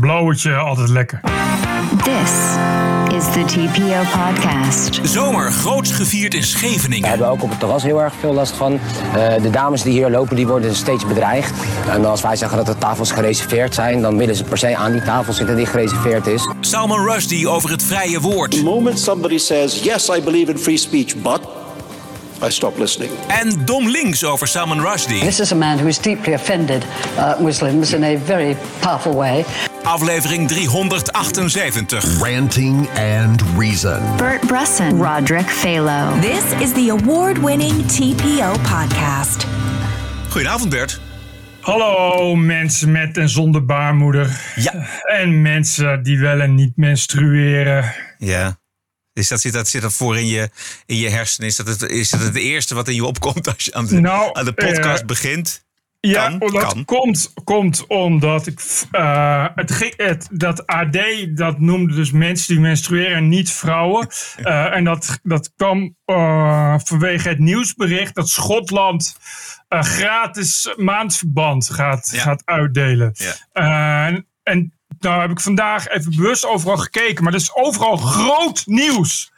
Blauwtje, altijd lekker. This is the TPO podcast. Zomer groots gevierd in We Scheveningen. hebben ook op het terras heel erg veel last van. Eh, de dames die hier lopen, die worden steeds bedreigd. En als wij zeggen dat de tafels gereserveerd zijn, dan willen ze per se aan die tafel zitten die gereserveerd is. Salman Rushdie over het vrije woord. The moment somebody says, yes, I believe in free speech, but I stop listening. En Dom Links over Salman Rushdie. This is a man who is deeply offended uh, Muslims in a very powerful way. Aflevering 378. Ranting and Reason. Bert Bresson. Roderick Phalo. This is the award winning TPO podcast. Goedenavond Bert. Hallo mensen met en zonder baarmoeder. Ja. En mensen die wel en niet menstrueren. Ja. Is dat, zit, dat, zit dat voor in je, in je hersenen? Is dat, het, is dat het eerste wat in je opkomt als je aan de, Nou, aan de podcast eh, begint? Ja, Kan, dat kan. Komt, komt omdat ik, eh, het, dat AD dat noemde dus mensen die menstrueren en niet vrouwen. Eh, en dat, dat kwam eh, vanwege het nieuwsbericht dat Schotland gratis maandverband gaat, Ja. gaat uitdelen. Ja. En, en nou heb ik vandaag even bewust overal gekeken, maar dat is overal groot nieuws.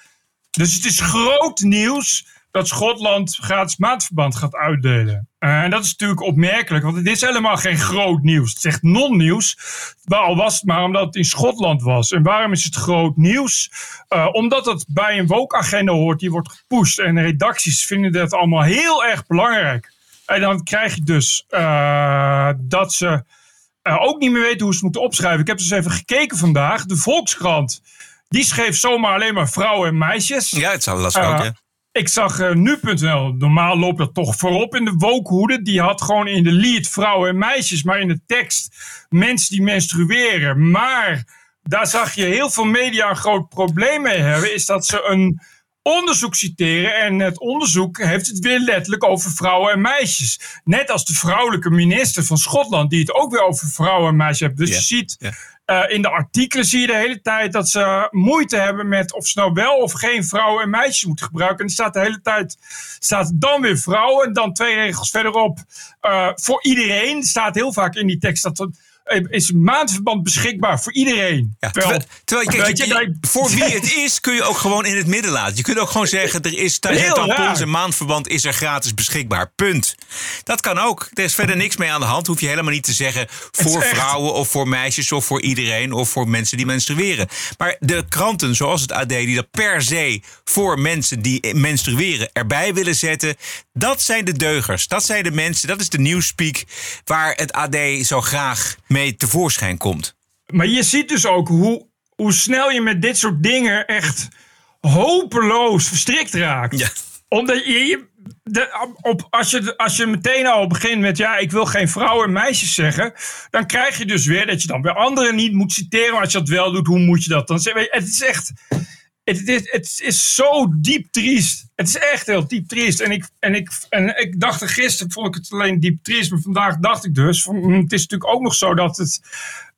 Dus het is groot nieuws dat Schotland gratis maandverband gaat uitdelen. Eh, En dat is natuurlijk opmerkelijk, want het is helemaal geen groot nieuws. Het is echt non-nieuws. Al was het maar omdat het in Schotland was. En waarom is het groot nieuws? Eh, omdat het bij een woke-agenda hoort, die wordt gepusht. En redacties vinden dat allemaal heel erg belangrijk. En dan krijg je dus eh, dat ze ook niet meer weten hoe ze het moeten opschrijven. Ik heb dus even gekeken vandaag. De Volkskrant, die schreef zomaar alleen maar vrouwen en meisjes. Ja, het zal lastig ook. Ik zag eh, nu.nl, normaal loopt dat toch voorop in de wookhoede. Die had gewoon in de lead vrouwen en meisjes, maar in de tekst mensen die menstrueren. Maar daar zag je heel veel media een groot probleem mee hebben. Is dat ze een onderzoek citeren. En het onderzoek heeft het weer letterlijk over vrouwen en meisjes. Net als de vrouwelijke minister van Schotland, die het ook weer over vrouwen en meisjes heeft. Dus je ziet. Eh, in de artikelen zie je de hele tijd dat ze moeite hebben met of ze nou wel of geen vrouwen en meisjes moeten gebruiken. En er staat de hele tijd staat dan weer vrouwen. En dan twee regels verderop eh, voor iedereen. Er staat heel vaak in die tekst dat is een maandverband beschikbaar voor iedereen. Ja, Terwijl- terwijl, kijk, je- je, je- dat- voor wie het is, kun je ook gewoon in het midden laten. Je kunt ook gewoon zeggen: er is tampons en maandverband is er gratis beschikbaar. Punt. Dat kan ook. Er is verder niks mee aan de hand. Hoef je helemaal niet te zeggen voor is vrouwen of voor meisjes of voor iedereen of voor mensen die menstrueren. Maar de kranten, zoals het AD, die dat per se voor mensen die menstrueren erbij willen zetten, dat zijn de deugers. Dat zijn de mensen, dat is de nieuwspeak waar het AD zo graag mee tevoorschijn komt. Maar je ziet dus ook hoe, hoe snel je met dit soort dingen echt hopeloos verstrikt raakt. Ja. Omdat je, je- de, op, als, je, als je meteen al begint met ja, ik wil geen vrouwen en meisjes zeggen, dan krijg je dus weer dat je dan weer anderen niet moet citeren. Maar als je dat wel doet, hoe moet je dat dan zeggen? Het is echt. Het is, het is zo diep triest. Het is echt heel diep triest. En ik, en ik, en ik dacht er gisteren, vond ik het alleen diep triest. Maar vandaag dacht ik dus, van, hm, het is natuurlijk ook nog zo dat het...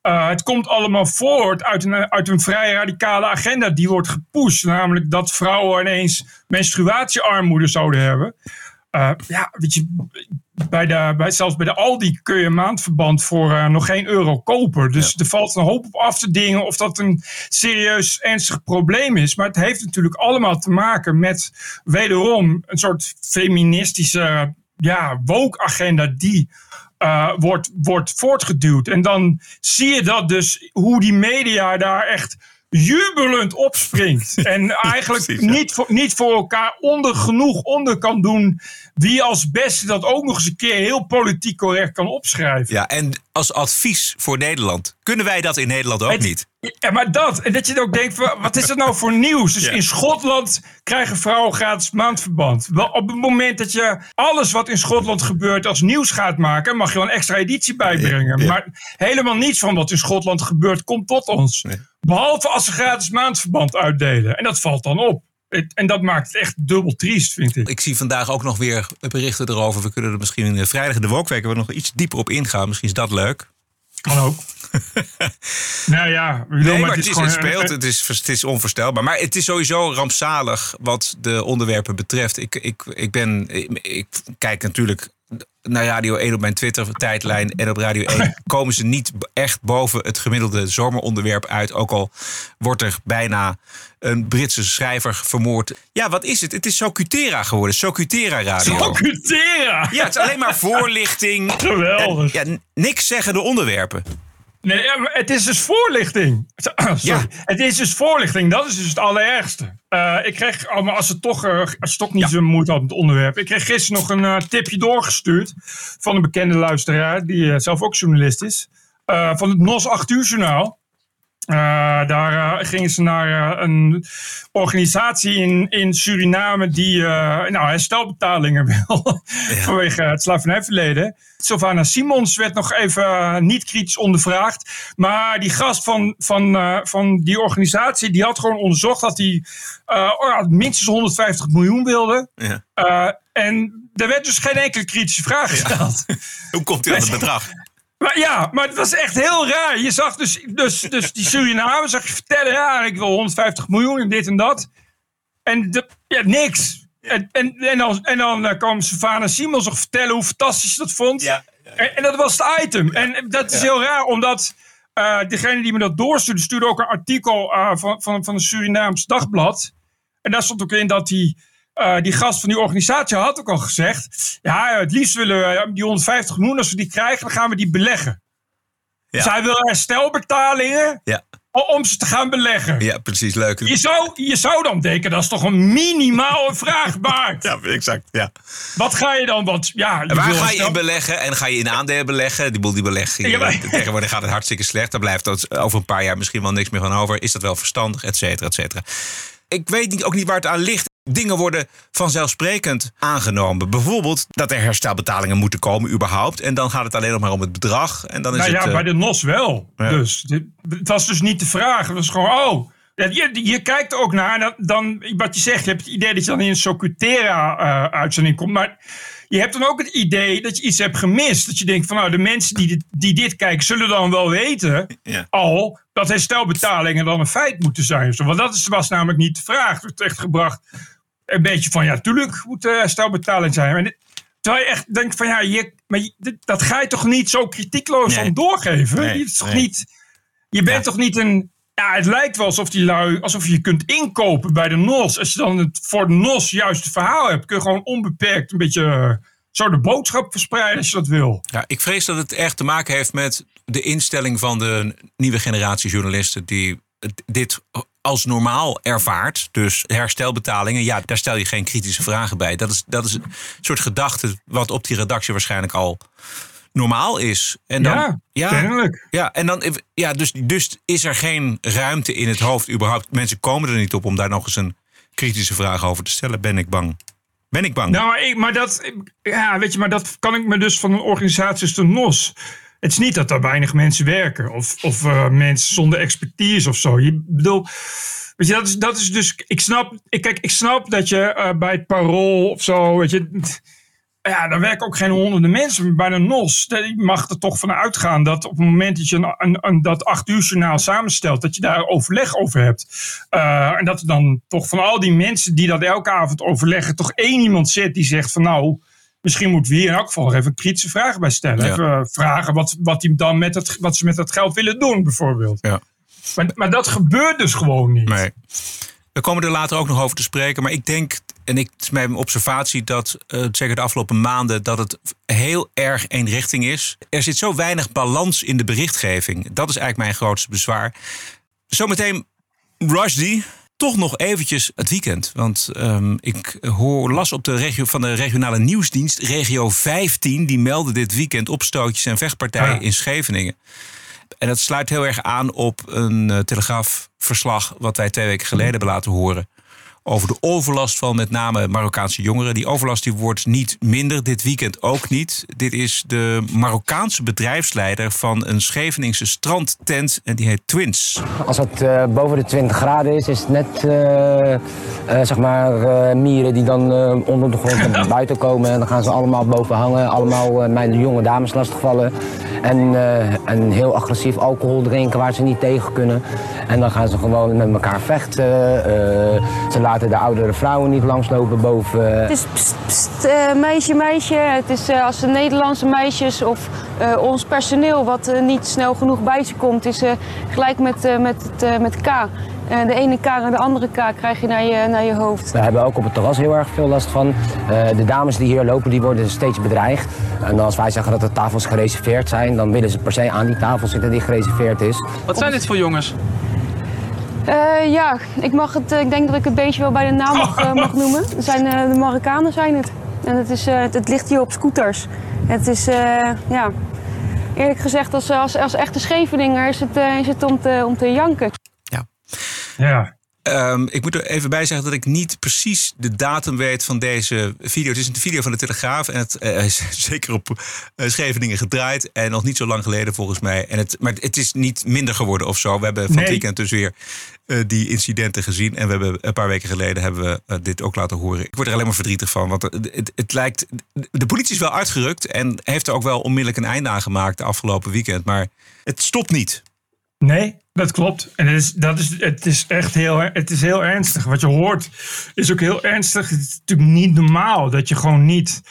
eh, het komt allemaal voort uit een, uit een vrij radicale agenda die wordt gepusht. Namelijk dat vrouwen ineens menstruatiearmoede zouden hebben. Eh, ja, weet je, bij de, bij, zelfs bij de Aldi kun je een maandverband voor eh, nog geen euro kopen. Dus er valt een hoop op af te dingen of dat een serieus ernstig probleem is. Maar het heeft natuurlijk allemaal te maken met wederom een soort feministische ja, woke-agenda die eh, wordt, wordt voortgeduwd. En dan zie je dat dus hoe die media daar echt jubelend opspringt. En eigenlijk Precies, ja. niet, voor, niet voor elkaar onder genoeg onder kan doen. Wie als beste dat ook nog eens een keer heel politiek correct kan opschrijven. Ja, en als advies voor Nederland. Kunnen wij dat in Nederland ook Het- niet? Ja, maar dat. En dat je ook denkt, van, wat is dat nou voor nieuws? Dus Ja. in Schotland krijgen vrouwen gratis maandverband. Wel, op het moment dat je alles wat in Schotland gebeurt als nieuws gaat maken... mag je wel een extra editie bijbrengen. Ja. Maar helemaal niets van wat in Schotland gebeurt komt tot ons. Behalve als ze gratis maandverband uitdelen. En dat valt dan op. En dat maakt het echt dubbel triest, vind ik. Ik zie vandaag ook nog weer berichten erover. We kunnen er misschien in vrijdag in de Wokweek we nog iets dieper op ingaan. Misschien is dat leuk. Kan ook. Nou ja, bedoel, Nee, maar het is, gewoon, het speelt, eh, het is, het is onvoorstelbaar. Maar het is sowieso rampzalig wat de onderwerpen betreft. Ik, ik, ik, ben, ik, ik kijk natuurlijk naar Radio 1 op mijn Twitter-tijdlijn. En op Radio 1 komen ze niet echt boven het gemiddelde zomeronderwerp uit. Ook al wordt er bijna een Britse schrijver vermoord. Ja, wat is het? Het is Socutera geworden. Socutera Radio. Socutera! Ja, het is alleen maar voorlichting. Geweldig. Ja, niks zeggende onderwerpen. Nee, het is dus voorlichting. Sorry. Ja. Het is dus voorlichting. Dat is dus het allerergste. Eh, ik kreeg, oh, maar als het toch, eh, als toch niet zo moeite had met het onderwerp. Ik kreeg gisteren nog een eh, tipje doorgestuurd van een bekende luisteraar, die zelf ook journalist is. van het NOS 8 uur journaal. Eh, daar eh, gingen ze naar eh, een organisatie in, in Suriname die nou, herstelbetalingen wil vanwege het slavernijverleden. Sylvana Simons werd nog even niet kritisch ondervraagd. Maar die gast van, van, van die organisatie die had gewoon onderzocht dat hij oh minstens 150 miljoen wilde. Ja. En er werd dus geen enkele kritische vraag gesteld. Hoe komt hij aan het bedrag? Maar ja, maar het was echt heel raar. Je zag dus, dus, dus die Suriname zag je vertellen, ja, ik wil 150 miljoen en dit en dat. En de, ja, niks. En, en, en dan, en dan eh, kwam Savannah Simons nog vertellen hoe fantastisch ze dat vond. Ja. En, en dat was het item. En dat is heel raar, omdat eh, degene die me dat doorstuurde, stuurde ook een artikel eh, van, van, van een Surinaams dagblad. En daar stond ook in dat die, eh, die gast van die organisatie had ook al gezegd: Ja, het liefst willen we eh, die 150 miljoen, als we die krijgen, dan gaan we die beleggen. Ja. Dus hij wil herstelbetalingen Ja. om ze te gaan beleggen. ja, precies. Leuk. Je, zou, je zou dan denken, dat is toch een minimale vraag waard. Ja, exact. Ja. Wat ga je dan? Want, ja, En waar ga je in beleggen? En ga je in aandelen beleggen? Die boel die beleggingen. Ja, maar- Tegenwoordig gaat het hartstikke slecht. Daar blijft het over een paar jaar misschien wel niks meer van over. Is dat wel verstandig? Et cetera, et cetera. Ik weet niet, ook niet waar het aan ligt. Dingen worden vanzelfsprekend aangenomen. Bijvoorbeeld dat er herstelbetalingen moeten komen überhaupt. En dan gaat het alleen nog maar om het bedrag. En dan is Nou het, ja, eh, bij de NOS wel. Ja. Dus dit- het was dus niet de vraag. Het was gewoon, oh. Je, je kijkt er ook naar. Dan, dan, wat je zegt, je hebt het idee dat je dan in een Socutera-uitzending komt. Maar je hebt dan ook het idee dat je iets hebt gemist. Dat je denkt van, nou, de mensen die dit, die dit kijken, zullen dan wel weten Ja. al dat herstelbetalingen dan een feit moeten zijn. Want dat is, was namelijk niet de vraag. Het werd echt gebracht een beetje van, ja, tuurlijk moet er herstelbetaling zijn. Maar dit- terwijl je echt denkt van, ja, je, maar je- dat ga je toch niet zo kritiekloos Nee. aan doorgeven? Nee, je, is toch nee. niet, je bent toch niet een... Ja, het lijkt wel alsof, die lui, alsof je kunt inkopen bij de NOS. Als je dan het, voor de NOS juiste verhaal hebt, kun je gewoon onbeperkt een beetje eh, zo de boodschap verspreiden als je dat wil. Ja, ik vrees dat het echt te maken heeft met de instelling van de nieuwe generatie journalisten die dit als normaal ervaart. Dus herstelbetalingen, ja, daar stel je geen kritische vragen bij. Dat is, dat is een soort gedachte wat op die redactie waarschijnlijk al normaal is. En dan, Ja, kennelijk. Ja, en dan, ja dus, dus is er geen ruimte in het hoofd überhaupt. Mensen komen er niet op om daar nog eens een kritische vraag over te stellen, ben ik bang. Ben ik bang. Nou, maar, ik, maar dat, ja, weet je, maar dat kan ik me dus van een organisatie als de NOS. Het is niet dat er weinig mensen werken of, of eh, mensen zonder expertise of zo. Je bedoel, weet je, dat is, dat is dus. Ik snap, ik, kijk, ik snap dat je eh, bij het parool of zo, weet je. Ja, daar werken ook geen honderden mensen. Maar bij de NOS, je mag er toch van uitgaan dat op het moment dat je een, een, een- dat acht uur journaal samenstelt, dat je daar overleg over hebt. Eh, en dat er dan toch van al die mensen die dat elke avond overleggen, toch één iemand zit die zegt van nou, misschien moeten we hier in elk geval even kritische vraag bij stellen. Ja. Even eh, vragen wat, wat, die dan met het, wat ze met dat geld willen doen, bijvoorbeeld. Ja. Maar, maar dat gebeurt dus gewoon niet. Nee. We komen er later ook nog over te spreken. Maar ik denk, en ik, het is mijn observatie, dat eh, zeker de afgelopen maanden, dat het heel erg één richting is. Er zit zo weinig balans in de berichtgeving. Dat is eigenlijk mijn grootste bezwaar. Zometeen Rushdie. Toch nog eventjes het weekend. Want ehm, ik hoor, las op de regio, van de regionale nieuwsdienst, regio 15, die meldde dit weekend opstootjes en vechtpartijen Ja. in Scheveningen. En dat sluit heel erg aan op een eh, telegraafverslag wat wij twee weken geleden hebben laten horen. Over de overlast van met name Marokkaanse jongeren. Die overlast die wordt niet minder, dit weekend ook niet. Dit is de Marokkaanse bedrijfsleider van een Scheveningse strandtent. En die heet Twins. Als het eh, boven de 20 graden is, is het net eh, eh, zeg maar mieren die dan onder de grond naar buiten komen. En dan gaan ze allemaal boven hangen, allemaal mijn jonge dames lastigvallen. En, en heel agressief alcohol drinken waar ze niet tegen kunnen. En dan gaan ze gewoon met elkaar vechten. Ze laten de oudere vrouwen niet langslopen boven. Het is pst, pst, eh, meisje, meisje. Het is eh, als de Nederlandse meisjes of eh, ons personeel wat eh, niet snel genoeg bij ze komt, is eh, gelijk met, eh, met, het, eh, met K. Eh, de ene K en de andere K krijg je naar je, naar je hoofd. We hebben ook op het terras heel erg veel last van. Eh, de dames die hier lopen, die worden steeds bedreigd. En als wij zeggen dat de tafels gereserveerd zijn, dan willen ze per se aan die tafel zitten die gereserveerd is. Wat zijn dit voor jongens? Eh, ja, ik, mag het, eh, ik denk dat ik het beestje wel bij de naam mag, eh, mag noemen. Het zijn, eh, de Marokkanen zijn het. En het, is, eh, het, het ligt hier op scooters. Het is, eh, ja, eerlijk gezegd, als, als, als echte Scheveninger is het, eh, is het om, te, om te janken. Ja. Ehm, ik moet er even bij zeggen dat ik niet precies de datum weet van deze video. Het is een video van de Telegraaf en het is zeker op eh, Scheveningen gedraaid. En nog niet zo lang geleden volgens mij. En het, maar het is niet minder geworden of zo. We hebben van het weekend dus weer eh, die incidenten gezien. En we hebben een paar weken geleden hebben we eh, dit ook laten horen. Ik word er alleen maar verdrietig van. Want het, het, het lijkt. De politie is wel uitgerukt en heeft er ook wel onmiddellijk een einde aan gemaakt de afgelopen weekend. Maar het stopt niet. Nee, dat klopt. En het is, dat is, het is echt heel, het is heel ernstig. Wat je hoort is ook heel ernstig. Het is natuurlijk niet normaal dat je gewoon niet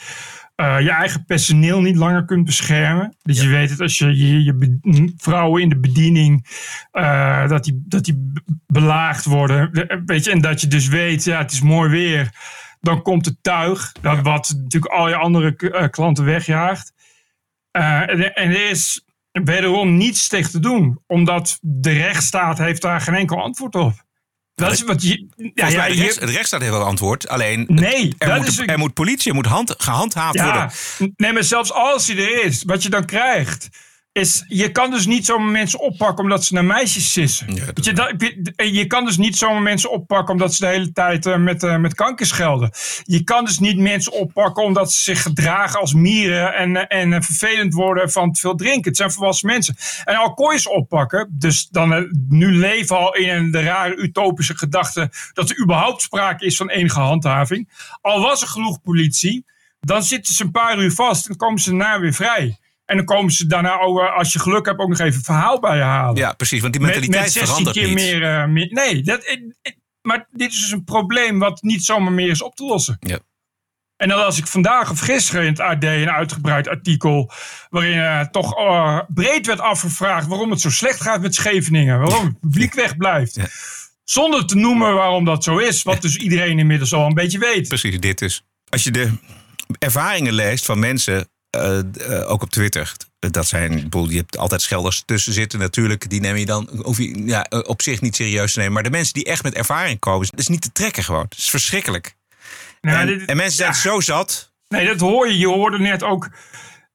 eh, je eigen personeel niet langer kunt beschermen. Dus je weet het, als je je, je vrouwen in de bediening, eh, dat, die, dat die be- belaagd worden. De- Weet je, en dat je dus weet, ja, het is mooi weer. Dan komt het tuig, dat, wat natuurlijk al je andere eh, klanten wegjaagt. Eh, en, en er is wederom niets tegen te doen. Omdat de rechtsstaat heeft daar geen enkel antwoord op. Dat is wat je... Ja, ja, rechts, de rechtsstaat heeft wel antwoord. Alleen Nee, er, dat moet, is er moet politie, er moet hand, gehandhaafd worden. Nee, maar zelfs als hij er is, wat je dan krijgt, is je kan dus niet zomaar mensen oppakken omdat ze naar meisjes sissen. Weet je, dat, je, kan dus niet zomaar mensen oppakken omdat ze de hele tijd eh, met, eh, met kanker schelden. Je kan dus niet mensen oppakken omdat ze zich gedragen als mieren en, eh, en vervelend worden van te veel drinken. Het zijn volwassen mensen. En al kon je ze oppakken, dus dan nu leven al in de rare utopische gedachte dat er überhaupt sprake is van enige handhaving. Al was er genoeg politie, dan zitten ze een paar uur vast en komen ze daarna weer vrij. En dan komen ze daarna, ook, eh, als je geluk hebt, ook nog even verhaal bij je halen. Ja, precies. Want die Met- mentaliteit met 16 verandert keer niet. Meer, eh, meer- nee, dat, eh, maar dit is dus een probleem wat niet zomaar meer is op te lossen. Ja. En dan als ik vandaag of gisteren in het AD een uitgebreid artikel... waarin eh, toch breed werd afgevraagd waarom het zo slecht gaat met Scheveningen. Waarom het publiek wegblijft. Zonder te noemen waarom dat zo is. Wat dus iedereen inmiddels al een beetje weet. Precies, dit dus. Als je de ervaringen leest van mensen, eh, eh, ook op Twitter. Dat zijn, bedoel, je hebt altijd schelders tussen zitten natuurlijk. Die neem je dan hoef je, ja, eh, op zich niet serieus te nemen. Maar de mensen die echt met ervaring komen, dat is niet te trekken gewoon. Het is verschrikkelijk. Nou, en, dit- en mensen zijn zo zat. Nee, dat hoor je. Je hoorde net ook.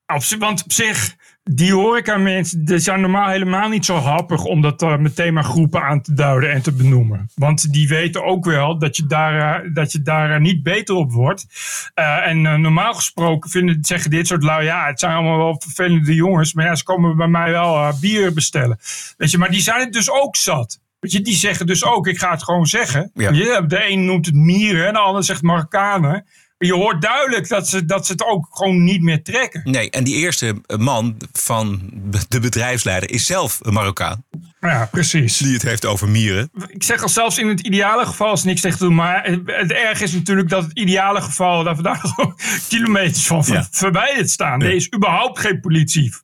Op, want op zich, die horeca mensen, die zijn normaal helemaal niet zo happig om dat eh, meteen maar groepen aan te duiden en te benoemen. Want die weten ook wel dat je daar, eh, dat je daar eh, niet beter op wordt. En normaal gesproken vinden, zeggen dit soort lui, ja, het zijn allemaal wel vervelende jongens, maar ja, ze komen bij mij wel bier bestellen. Weet je, maar die zijn het dus ook zat. Weet je, die zeggen dus ook, ik ga het gewoon zeggen. Ja. Weet je, de een noemt het mieren en de ander zegt Marokkanen. Je hoort duidelijk dat ze, dat ze het ook gewoon niet meer trekken. Nee, en die eerste man van de bedrijfsleider is zelf een Marokkaan. Ja, precies. Die het heeft over mieren. Ik zeg al zelfs in het ideale geval is niks tegen te doen. Maar het, erg is natuurlijk dat het ideale geval... dat we daar gewoon kilometers van ver- Ja. verwijderd staan. Er is überhaupt geen politie.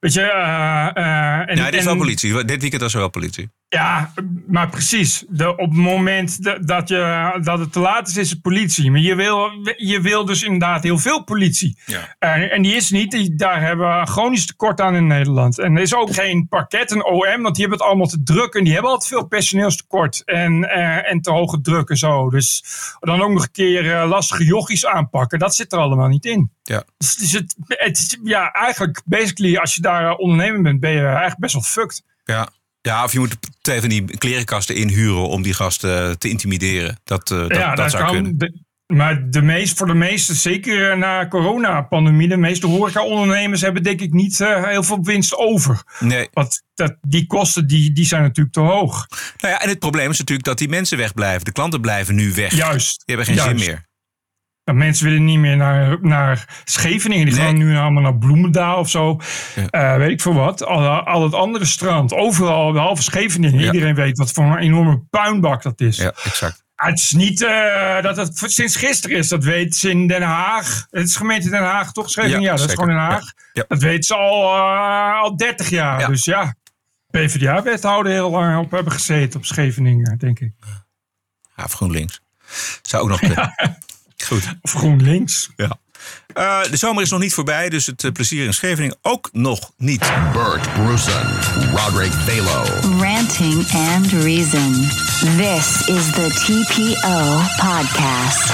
Weet je, eh, eh, en, ja, dit is wel politie. Dit weekend was er wel politie. Ja, maar precies. De, op het moment da- dat, je, dat het te laat is, is het politie. Maar je wil, je wil dus inderdaad heel veel politie. Ja. En die is niet. Die, daar hebben we chronisch tekort aan in Nederland. En er is ook geen parket, een OM, want die hebben het allemaal te druk. En die hebben altijd veel personeelstekort en, eh, en te hoge druk en zo. Dus dan ook nog een keer eh, lastige jochies aanpakken. Dat zit er allemaal niet in. Ja. Dus het is het, het ja, eigenlijk, basically, als je daar eh, ondernemer bent, ben je eigenlijk best wel fucked. Ja. Ja, of je moet twee van die klerenkasten inhuren om die gasten te intimideren. Dat, eh, dat, ja, dat zou kunnen. De- maar de meest, voor de meeste, zeker eh, na coronapandemie, de meeste horeca-ondernemers hebben denk ik niet eh, heel veel winst over. Nee. Want dat, die kosten die, die zijn natuurlijk te hoog. Nou ja, en het probleem is natuurlijk dat die mensen wegblijven. De klanten blijven nu weg. Juist. Die hebben geen Juist. zin meer. Dat mensen willen niet meer naar, naar Scheveningen. Die gaan nu allemaal naar Bloemendaal of zo. Eh, weet ik veel wat. Al, al het andere strand. Overal, behalve Scheveningen. Ja. Iedereen weet wat voor een enorme puinbak dat is. Ja, exact. Ah, Het is niet eh, dat het sinds gisteren is. Dat weet ze in Den Haag. Het is gemeente Den Haag, toch? Scheveningen? Ja, Ja, dat is gewoon Den Haag. Dat weet ze al, eh, al 30 jaar. Ja. Dus ja, PvdA-wethouder heel lang op hebben gezeten op Scheveningen, denk ik. Ja, of GroenLinks. Zou ook nog kunnen. Goed. Of GroenLinks. Ja. Eh, de zomer is nog niet voorbij, dus het eh, plezier in Scheveningen ook nog niet. Bert Bruson, Roderick Balo. Ranting and Reason. This is the TPO podcast.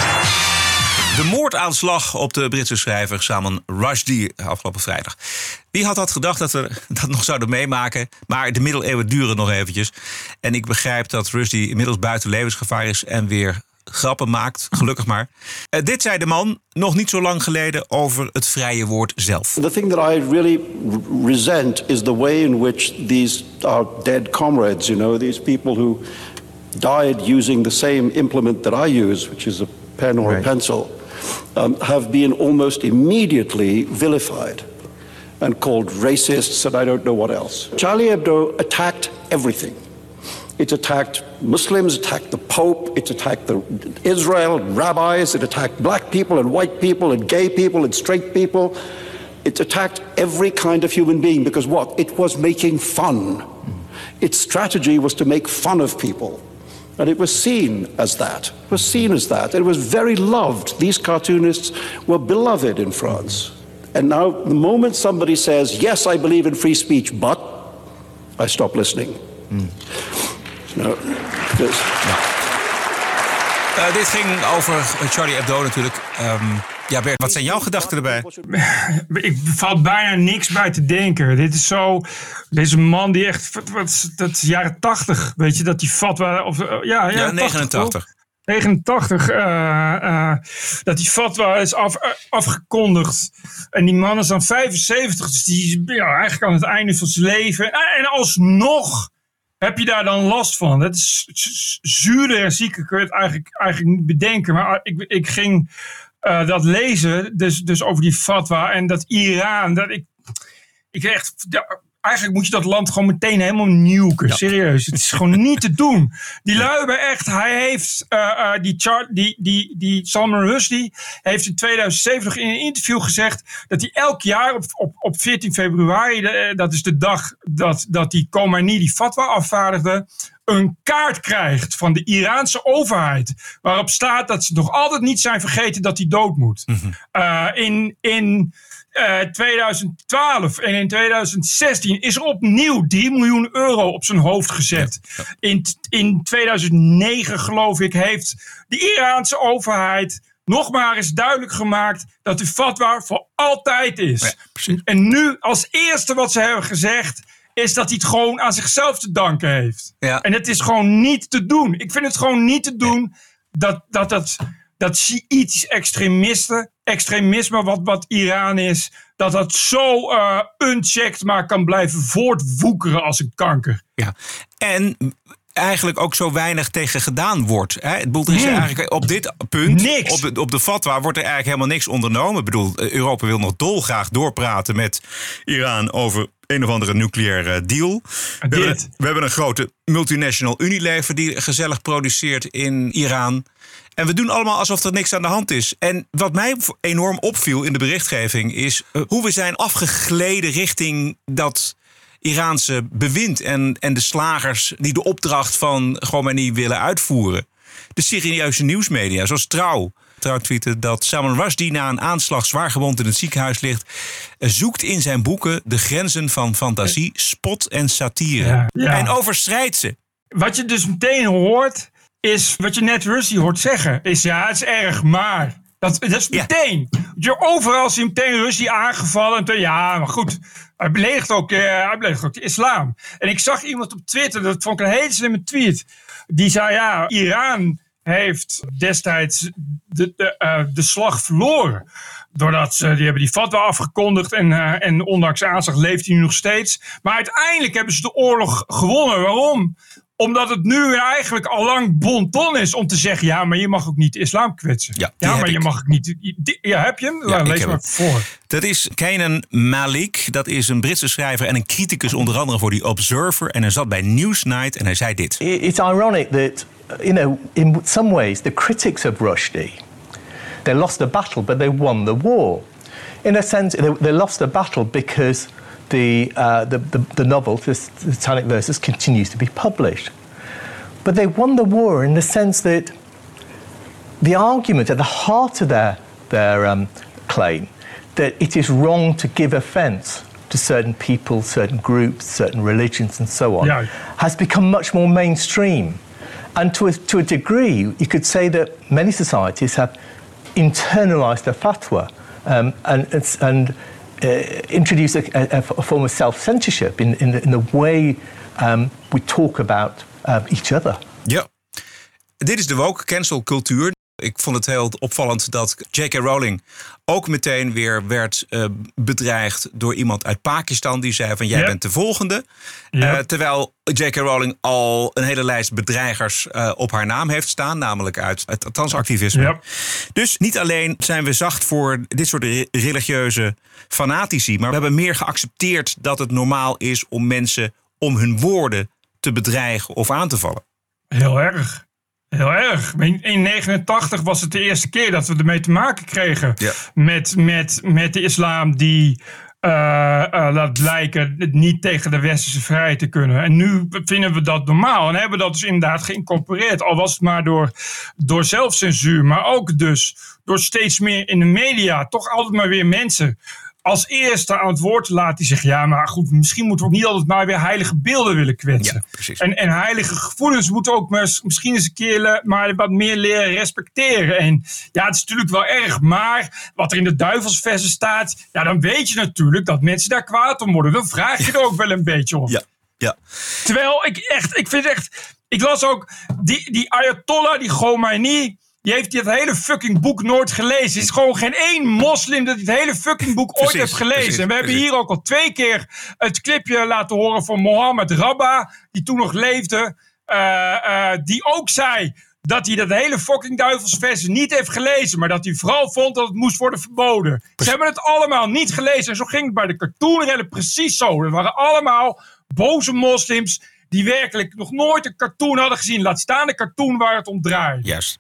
De moordaanslag op de Britse schrijver Salman Rushdie afgelopen vrijdag. Wie had dat gedacht dat we dat nog zouden meemaken? Maar de middeleeuwen duren nog eventjes. En ik begrijp dat Rushdie inmiddels buiten levensgevaar is en weer grappen maakt. Gelukkig maar. Eh, dit zei de man nog niet zo lang geleden over het vrije woord zelf. The thing that I really resent is the way in which these our dead comrades, you know, these people who died using the same implement that I use, which is a pen or a pencil, um, have been almost immediately vilified and called racists and I don't know what else. Charlie Hebdo attacked everything. It attacked Muslims, attacked the Pope, it attacked the Israel, rabbis, it attacked black people and white people and gay people and straight people. It attacked every kind of human being because what? It was making fun. Its strategy was to make fun of people. And it was seen as that. It was seen as that. It was very loved. These cartoonists were beloved in France. And now, the moment somebody says, Yes, I believe in free speech, but I stop listening. Hmm. No, because Eh, dit ging over Charlie Hebdo natuurlijk. Ehm, ja, Bert, wat zijn jouw gedachten erbij? Ik valt bijna niks bij te denken. Dit is zo. Deze man die echt. Wat, dat is jaren 80. Weet je dat die fatwa. Of, eh, ja, Ja, jaren 80, 89. toch? 89. eh, eh, dat die fatwa is af, afgekondigd. En die man is dan 75. Dus die is ja, eigenlijk aan het einde van zijn leven. En, en alsnog heb je daar dan last van. Dat is z- zuurder en zieker kun je het eigenlijk, eigenlijk niet bedenken. Maar ik, ik ging eh, dat lezen, dus, dus over die fatwa en dat Iran. Dat ik, ik echt, ja, eigenlijk moet je dat land gewoon meteen helemaal nuken. Serieus, het is gewoon niet te doen. Die lui hebben echt, hij heeft, eh, eh, die, Char, die, die, die Salman Rushdie heeft in 2007 nog in een interview gezegd dat hij elk jaar op, op, op 14 februari, eh, dat is de dag dat, dat die Khomeini die fatwa afvaardigde, een kaart krijgt van de Iraanse overheid. Waarop staat dat ze nog altijd niet zijn vergeten dat hij dood moet. Eh, in in eh, 2012 en in 2016 is er opnieuw 3 miljoen euro op zijn hoofd gezet. In, in 2009 geloof ik heeft de Iraanse overheid nog maar eens duidelijk gemaakt dat de fatwa voor altijd is. en nu als eerste wat ze hebben gezegd is dat hij het gewoon aan zichzelf te danken heeft. Ja. En het is gewoon niet te doen. Ik vind het gewoon niet te doen dat dat, dat, dat Shiïtisch extremisten, extremisme wat, wat Iran is, dat dat zo eh unchecked maar kan blijven voortwoekeren als een kanker. Ja. En eigenlijk ook zo weinig tegen gedaan wordt. Hè? Het bedoel, is eigenlijk op dit punt, Niks. Op, de, op de fatwa, wordt er eigenlijk helemaal niks ondernomen. Ik bedoel, eh, Europa wil nog dolgraag doorpraten met Iran over een of andere nucleaire deal. We hebben, we hebben een grote multinational Unilever die gezellig produceert in Iran. En we doen allemaal alsof er niks aan de hand is. En wat mij enorm opviel in de berichtgeving is eh, hoe we zijn afgegleden richting dat Iraanse bewind en, en de slagers die de opdracht van Khomeini willen uitvoeren. De serieuze nieuwsmedia, zoals Trouw. Trouw tweette dat Salman Rushdie na een aanslag zwaar gewond in het ziekenhuis ligt. zoekt in zijn boeken de grenzen van fantasie, spot en satire. Ja, ja. En overschrijdt ze. Wat je dus meteen hoort, is wat je net Rusty hoort zeggen. Is ja, het is erg, maar. Dat, dat is Ja. meteen. Je, overal zie je meteen Rusty aangevallen. En ja, maar goed. Hij beledigt, ook, eh, hij beledigt ook de islam. En ik zag iemand op Twitter, dat vond ik een hele slimme tweet. Die zei, ja, Iran heeft destijds de, de, eh, de slag verloren. Doordat ze, die hebben die fatwa afgekondigd en, eh, en ondanks aanslag leeft hij nu nog steeds. Maar uiteindelijk hebben ze de oorlog gewonnen. Waarom? Omdat het nu eigenlijk al lang bonton is om te zeggen... ja, maar je mag ook niet de islam kwetsen. Ja, maar je ik. mag ook niet... die- ja, heb je hem? Ja, Nou, ik lees heb maar voor. Dat is Kenan Malik. Dat is een Britse schrijver en een criticus onder andere voor die Observer. En hij zat bij Newsnight en hij zei dit. It's ironic that, you know, in some ways, the critics of Rushdie, they lost the battle, but they won the war. In a sense, they, they lost the battle because the, uh, the, the, the novel, the Satanic Verses, continues to be published. But they won the war in the sense that the argument at the heart of their, their um, claim that it is wrong to give offence to certain people, certain groups, certain religions, and so on, Yeah. has become much more mainstream. And to a, to a degree, you could say that many societies have internalized the fatwa um, and, and uh, introduced a, a, a form of self censorship in, in, the, in the way um, we talk about um, each other. Ja. Dit is de woke cancel cultuur. Ik vond het heel opvallend dat J.K. Rowling ook meteen weer werd eh, bedreigd door iemand uit Pakistan. Die zei van jij bent de volgende. Eh, terwijl J.K. Rowling al een hele lijst bedreigers eh, op haar naam heeft staan. Namelijk uit het transactivisme. Dus niet alleen zijn we zacht voor dit soort re- religieuze fanatici. Maar we hebben meer geaccepteerd dat het normaal is om mensen om hun woorden te bedreigen of aan te vallen. Heel erg. Heel erg. In 1989 was het de eerste keer dat we ermee te maken kregen. Ja. Met, met, met de islam die eh, eh, laat blijken het niet tegen de westerse vrijheid te kunnen. En nu vinden we dat normaal. En hebben dat dus inderdaad geïncorporeerd. Al was het maar door, door zelfcensuur. Maar ook dus door steeds meer in de media. Toch altijd maar weer mensen als eerste aan het woord laten die zeggen... ja, maar goed, misschien moeten we ook niet altijd maar weer heilige beelden willen kwetsen. Ja. En, en heilige gevoelens moeten ook maar, misschien eens een keer le- maar wat meer leren respecteren. En ja, het is natuurlijk wel erg, maar wat er in de duivelsversen staat... ja, dan weet je natuurlijk dat mensen daar kwaad om worden. Dan vraag je er ook wel een beetje om. Ja, ja. Terwijl ik echt, ik vind echt, ik las ook die, die Ayatollah, die Khomeini, die heeft dit hele fucking boek nooit gelezen. Er is gewoon geen één moslim dat dit hele fucking boek ooit Precies, heeft gelezen. precies, en we hebben precies. hier ook al twee keer het clipje laten horen van Mohammed Rabba, die toen nog leefde, eh, eh, die ook zei dat hij dat hele fucking duivelsvers niet heeft gelezen, maar dat hij vooral vond dat het moest worden verboden. Ze hebben het allemaal niet gelezen en zo ging het bij de cartoonrellen precies zo. Er waren allemaal boze moslims die werkelijk nog nooit een cartoon hadden gezien. Laat staan de cartoon waar het om draait. Juist.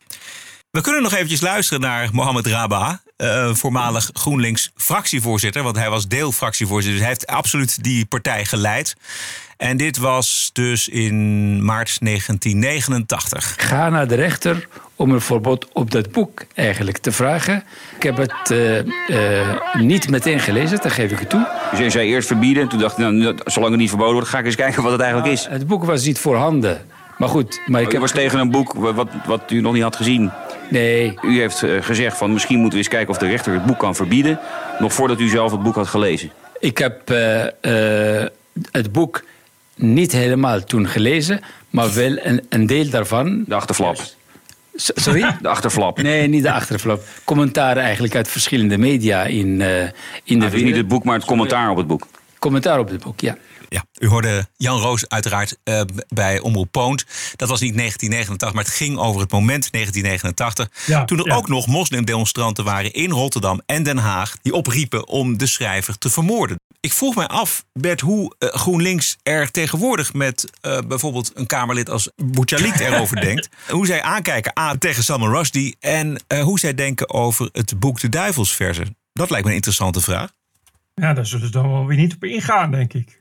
We kunnen nog eventjes luisteren naar Mohammed Raba, eh, voormalig GroenLinks fractievoorzitter. Want hij was deelfractievoorzitter, dus hij heeft absoluut die partij geleid. En dit was dus in maart 1989. Ga naar de rechter om een verbod op dat boek eigenlijk te vragen. Ik heb het eh, eh, niet meteen gelezen, dat geef ik het toe. Dus jij zei eerst verbieden. Toen dacht ik, nou, zolang het niet verboden wordt, ga ik eens kijken wat het eigenlijk is. Het boek was niet voorhanden. Maar goed, maar ik heb... was tegen een boek wat, wat u nog niet had gezien. Nee, U heeft eh, gezegd van misschien moeten we eens kijken of de rechter het boek kan verbieden. Nog voordat u zelf het boek had gelezen. ik heb eh, eh, het boek niet helemaal toen gelezen, maar wel een, een deel daarvan. De achterflap. Sorry? De achterflap. Nee, niet de achterflap. Commentaren eigenlijk uit verschillende media in, eh, in de Nou, dus niet het boek, maar het commentaar op het boek. Commentaar op het boek, ja. Ja, u hoorde Jan Roos uiteraard eh, bij Omroep Poont. Dat was niet 1989, maar het ging over het moment 1989. Ja, toen er ja. ook nog moslimdemonstranten waren in Rotterdam en Den Haag... die opriepen om de schrijver te vermoorden. Ik vroeg mij af, Bert, hoe eh, GroenLinks er tegenwoordig... met eh, bijvoorbeeld een Kamerlid als Bouchalik erover denkt. Hoe zij aankijken A, tegen Salman Rushdie... en hoe zij denken over het boek De Duivelsversen. Dat lijkt me een interessante vraag. Ja, daar zullen ze dan wel weer niet op ingaan, denk ik.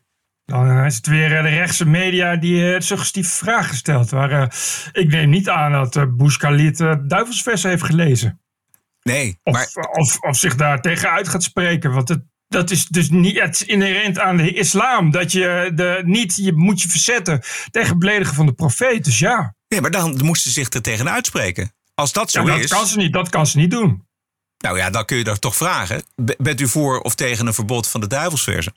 Dan eh, is het weer eh, de rechtse media die eh, suggestieve vragen stelt. Maar ik neem niet aan dat uh, duivelsversen heeft gelezen. Nee, Of, maar of, of zich daar tegenuit gaat spreken. Want het, dat is dus niet het is inherent aan de islam. Dat je de, niet, je moet je verzetten tegen beledigen van de profeet. Dus ja. Nee, maar dan moesten ze zich er tegen uitspreken. Als dat zo ja, dat is. Kan ze niet, dat kan ze niet doen. Nou ja, dan kun je dat toch vragen. Bent u voor of tegen een verbod van de duivelsversen?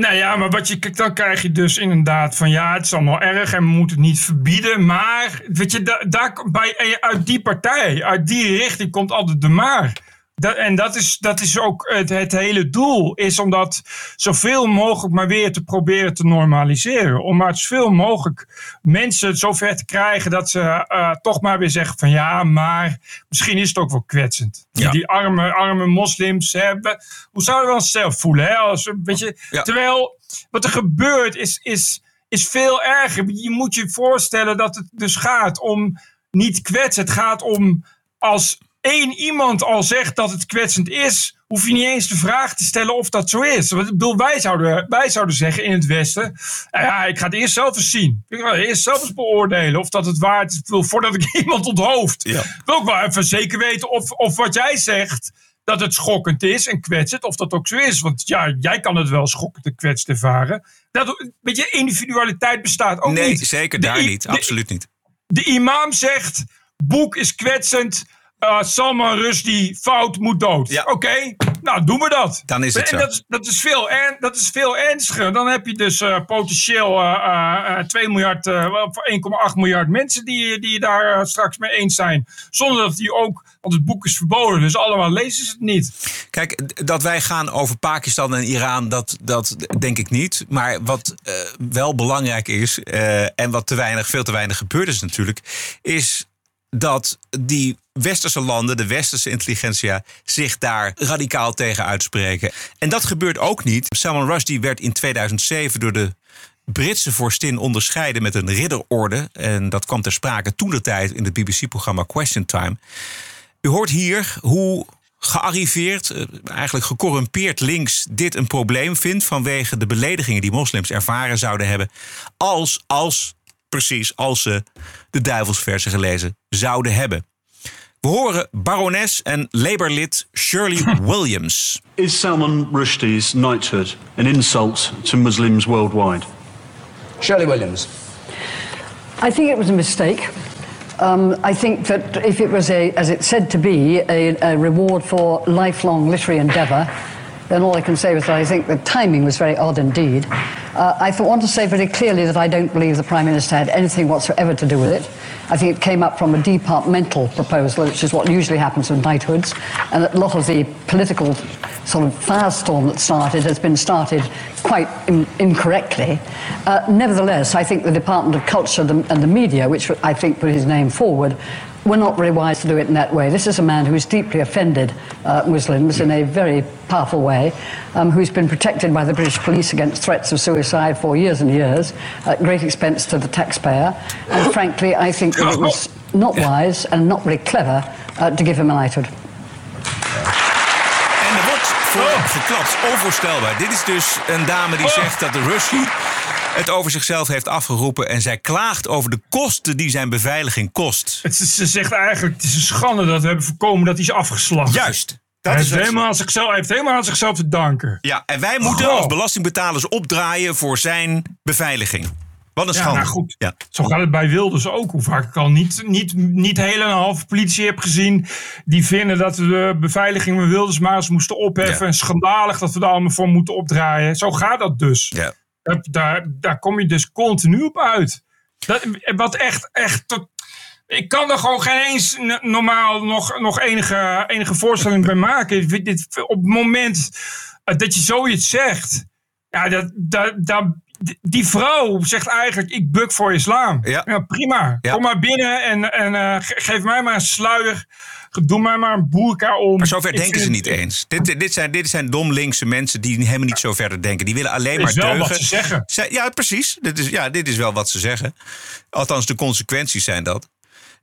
Nou ja, maar wat je, kijk, dan krijg je dus inderdaad van ja, het is allemaal erg en we moeten het niet verbieden. Maar weet je, da, daar, bij, uit die partij, uit die richting komt altijd de maar. Dat, en dat is, dat is ook het, het hele doel. Is om dat zoveel mogelijk maar weer te proberen te normaliseren. Om maar zoveel mogelijk mensen zover te krijgen dat ze eh, toch maar weer zeggen van ja, maar misschien is het ook wel kwetsend. Die, Ja. die arme, arme moslims hebben. Hoe zouden we ons zelf voelen? Hè? Als, we- weet je, Ja. Terwijl wat er gebeurt is, is, is veel erger. Je moet je voorstellen dat het dus gaat om niet kwetsen. Het gaat om als één iemand al zegt dat het kwetsend is, hoef je niet eens de vraag te stellen of dat zo is. Want ik bedoel, wij zouden, wij zouden zeggen in het Westen: "Nou ja, ik ga het eerst zelf eens zien. Ik ga eerst zelf eens beoordelen of dat het waard is. Ik voordat ik iemand onthoofd. Ja. Ik wil ook wel even zeker weten of, of wat jij zegt. Dat het schokkend is en kwetsend, of dat ook zo is. Want ja, jij kan het wel schokkend en kwetsend ervaren. Dat, weet je, individualiteit bestaat ook nee, niet. zeker De daar niet. de- Absoluut niet. de imam zegt: boek is kwetsend. Eh, Salman Rushdie fout moet dood. Ja. Oké, nou doen we dat. Dan is het en zo. Dat, is, dat, is veel er, dat is veel ernstiger. Dan heb je dus eh, potentieel eh, eh, eh, 2 miljard, eh, voor 1,8 miljard mensen die, die daar straks mee eens zijn. Zonder dat die ook, want het boek is verboden, dus allemaal lezen ze het niet. Kijk, dat wij gaan over Pakistan en Iran, dat, dat denk ik niet. Maar wat wel belangrijk is, en wat te weinig, veel te weinig gebeurd is natuurlijk, is dat die westerse landen, de westerse intelligentsia, zich daar radicaal tegen uitspreken. En dat gebeurt ook niet. Salman Rushdie werd in 2007 door de Britse vorstin onderscheiden met een ridderorde. En dat kwam ter sprake toen de tijd in het BBC-programma Question Time. U hoort hier hoe gearriveerd, eh, eigenlijk gecorrumpeerd links dit een probleem vindt vanwege de beledigingen die moslims ervaren zouden hebben als, als, precies, als ze de duivelsversen gelezen zouden hebben. We horen barones en Labour-lid Shirley Williams. Is Salman Rushdie's knighthood an insult to Muslims worldwide? Shirley Williams. I think it was a mistake. Um, I think that if it was a, as it's said to be, a, a reward for lifelong literary endeavour, then all I can say is that I think the timing was very odd indeed. Uh, I want to say very clearly that I don't believe the Prime Minister had anything whatsoever to do with it. I think it came up from a departmental proposal, which is what usually happens with knighthoods, and that a lot of the political sort of firestorm that started has been started quite in- incorrectly. Uh, nevertheless, I think the Department of Culture and the Media, which I think put his name forward, were not very wise to do it in that way. This is a man who has deeply offended uh, Muslims in a very powerful way, um, who's been protected by the British police against threats of suicide for years and years, at great expense to the taxpayer. And frankly, I think that it was not wise and not very clever uh, to give him a knighthood. En er wordt voor geklapt. Onvoorstelbaar. Dit is dus een dame die zegt dat de Rushdie het over zichzelf heeft afgeroepen. En zij klaagt over de kosten die zijn beveiliging kost. Het, ze zegt eigenlijk: het is een schande dat we hebben voorkomen dat hij is afgeslacht. Juist. Hij Dat heeft, is wat- helemaal aan zichzelf, hij heeft helemaal aan zichzelf te danken. Ja, en wij moeten Goh. als belastingbetalers opdraaien voor zijn beveiliging. Wat een Ja, schande. nou goed. Ja. Zo gaat het bij Wilders ook. Hoe vaak ik al niet, niet, niet hele en een halve politie heb gezien. die vinden dat we de beveiliging met Wilders maar eens moesten opheffen. Ja. En schandalig dat we daar allemaal voor moeten opdraaien. Zo gaat dat dus. Ja. Daar, daar, kom je dus continu op uit. Dat, wat echt, echt. tot- ik kan er gewoon geen eens normaal nog, nog enige, enige voorstelling bij maken. Dit, op het moment dat je zoiets zegt. Ja, dat, dat, dat, die vrouw zegt eigenlijk: Ik buk voor islam. Ja. prima. Ja. Kom maar binnen en, en eh, ge- geef mij maar een sluier. Doe mij maar een boerka om. Maar zover denken ze niet eens. Dit, dit, zijn, dit zijn dom linkse mensen die helemaal niet zo verder denken. Die willen alleen maar is wel deugen. wat ze zeggen. Zij- ja, precies. Dit is, ja, dit is wel wat ze zeggen. Althans, de consequenties zijn dat.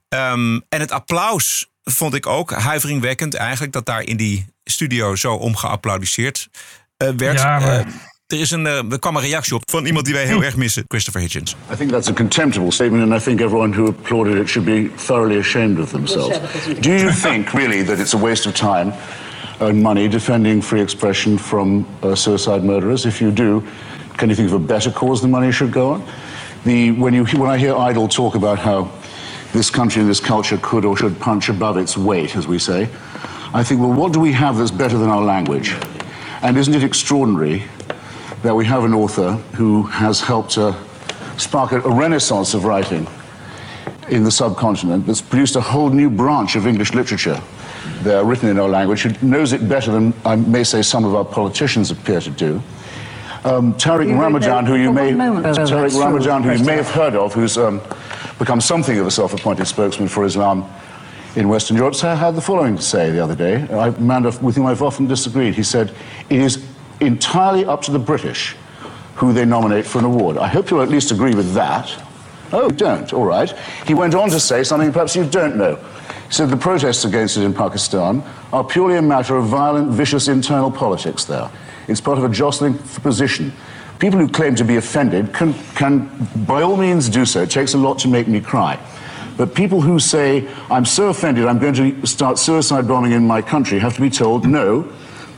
Ehm, en het applaus vond ik ook huiveringwekkend eigenlijk... dat daar in die studio zo om geapplaudisseerd eh, werd. Ja, maar- Eh, er, is een, eh, er kwam een reactie op van iemand die wij heel erg missen. Christopher Hitchens. I think that's a contemptible statement, and I think everyone who applauded it should be thoroughly ashamed of themselves. Do you think, really, that it's a waste of time and money defending free expression from uh, suicide murderers? If you do, can you think of a better cause the money should go on? The, when, you, when I hear Idle talk about how this country and this culture could or should punch above its weight, as we say, I think, well, what do we have that's better than our language? And isn't it extraordinary that we have an author who has helped uh, spark a, a renaissance of writing in the subcontinent that's produced a whole new branch of English literature there written in our language who knows it better than I may say some of our politicians appear to do. Um, Tariq You Ramadan, who you may moment. Oh, Tariq. Ramadan, who you may have heard of, who's um, become something of a self-appointed spokesman for Islam in Western Europe, so had the following to say the other day. A man of- with whom I've often disagreed. He said, "It is entirely up to the British who they nominate for an award." I hope you'll at least agree with that. Oh, you don't. All right. He went on to say something perhaps you don't know. He said the protests against it in Pakistan are purely a matter of violent, vicious internal politics there. It's part of a jostling for position. People who claim to be offended can, can by all means do so. It takes a lot to make me cry. But people who say, I'm so offended, I'm going to start suicide bombing in my country, have to be told, no,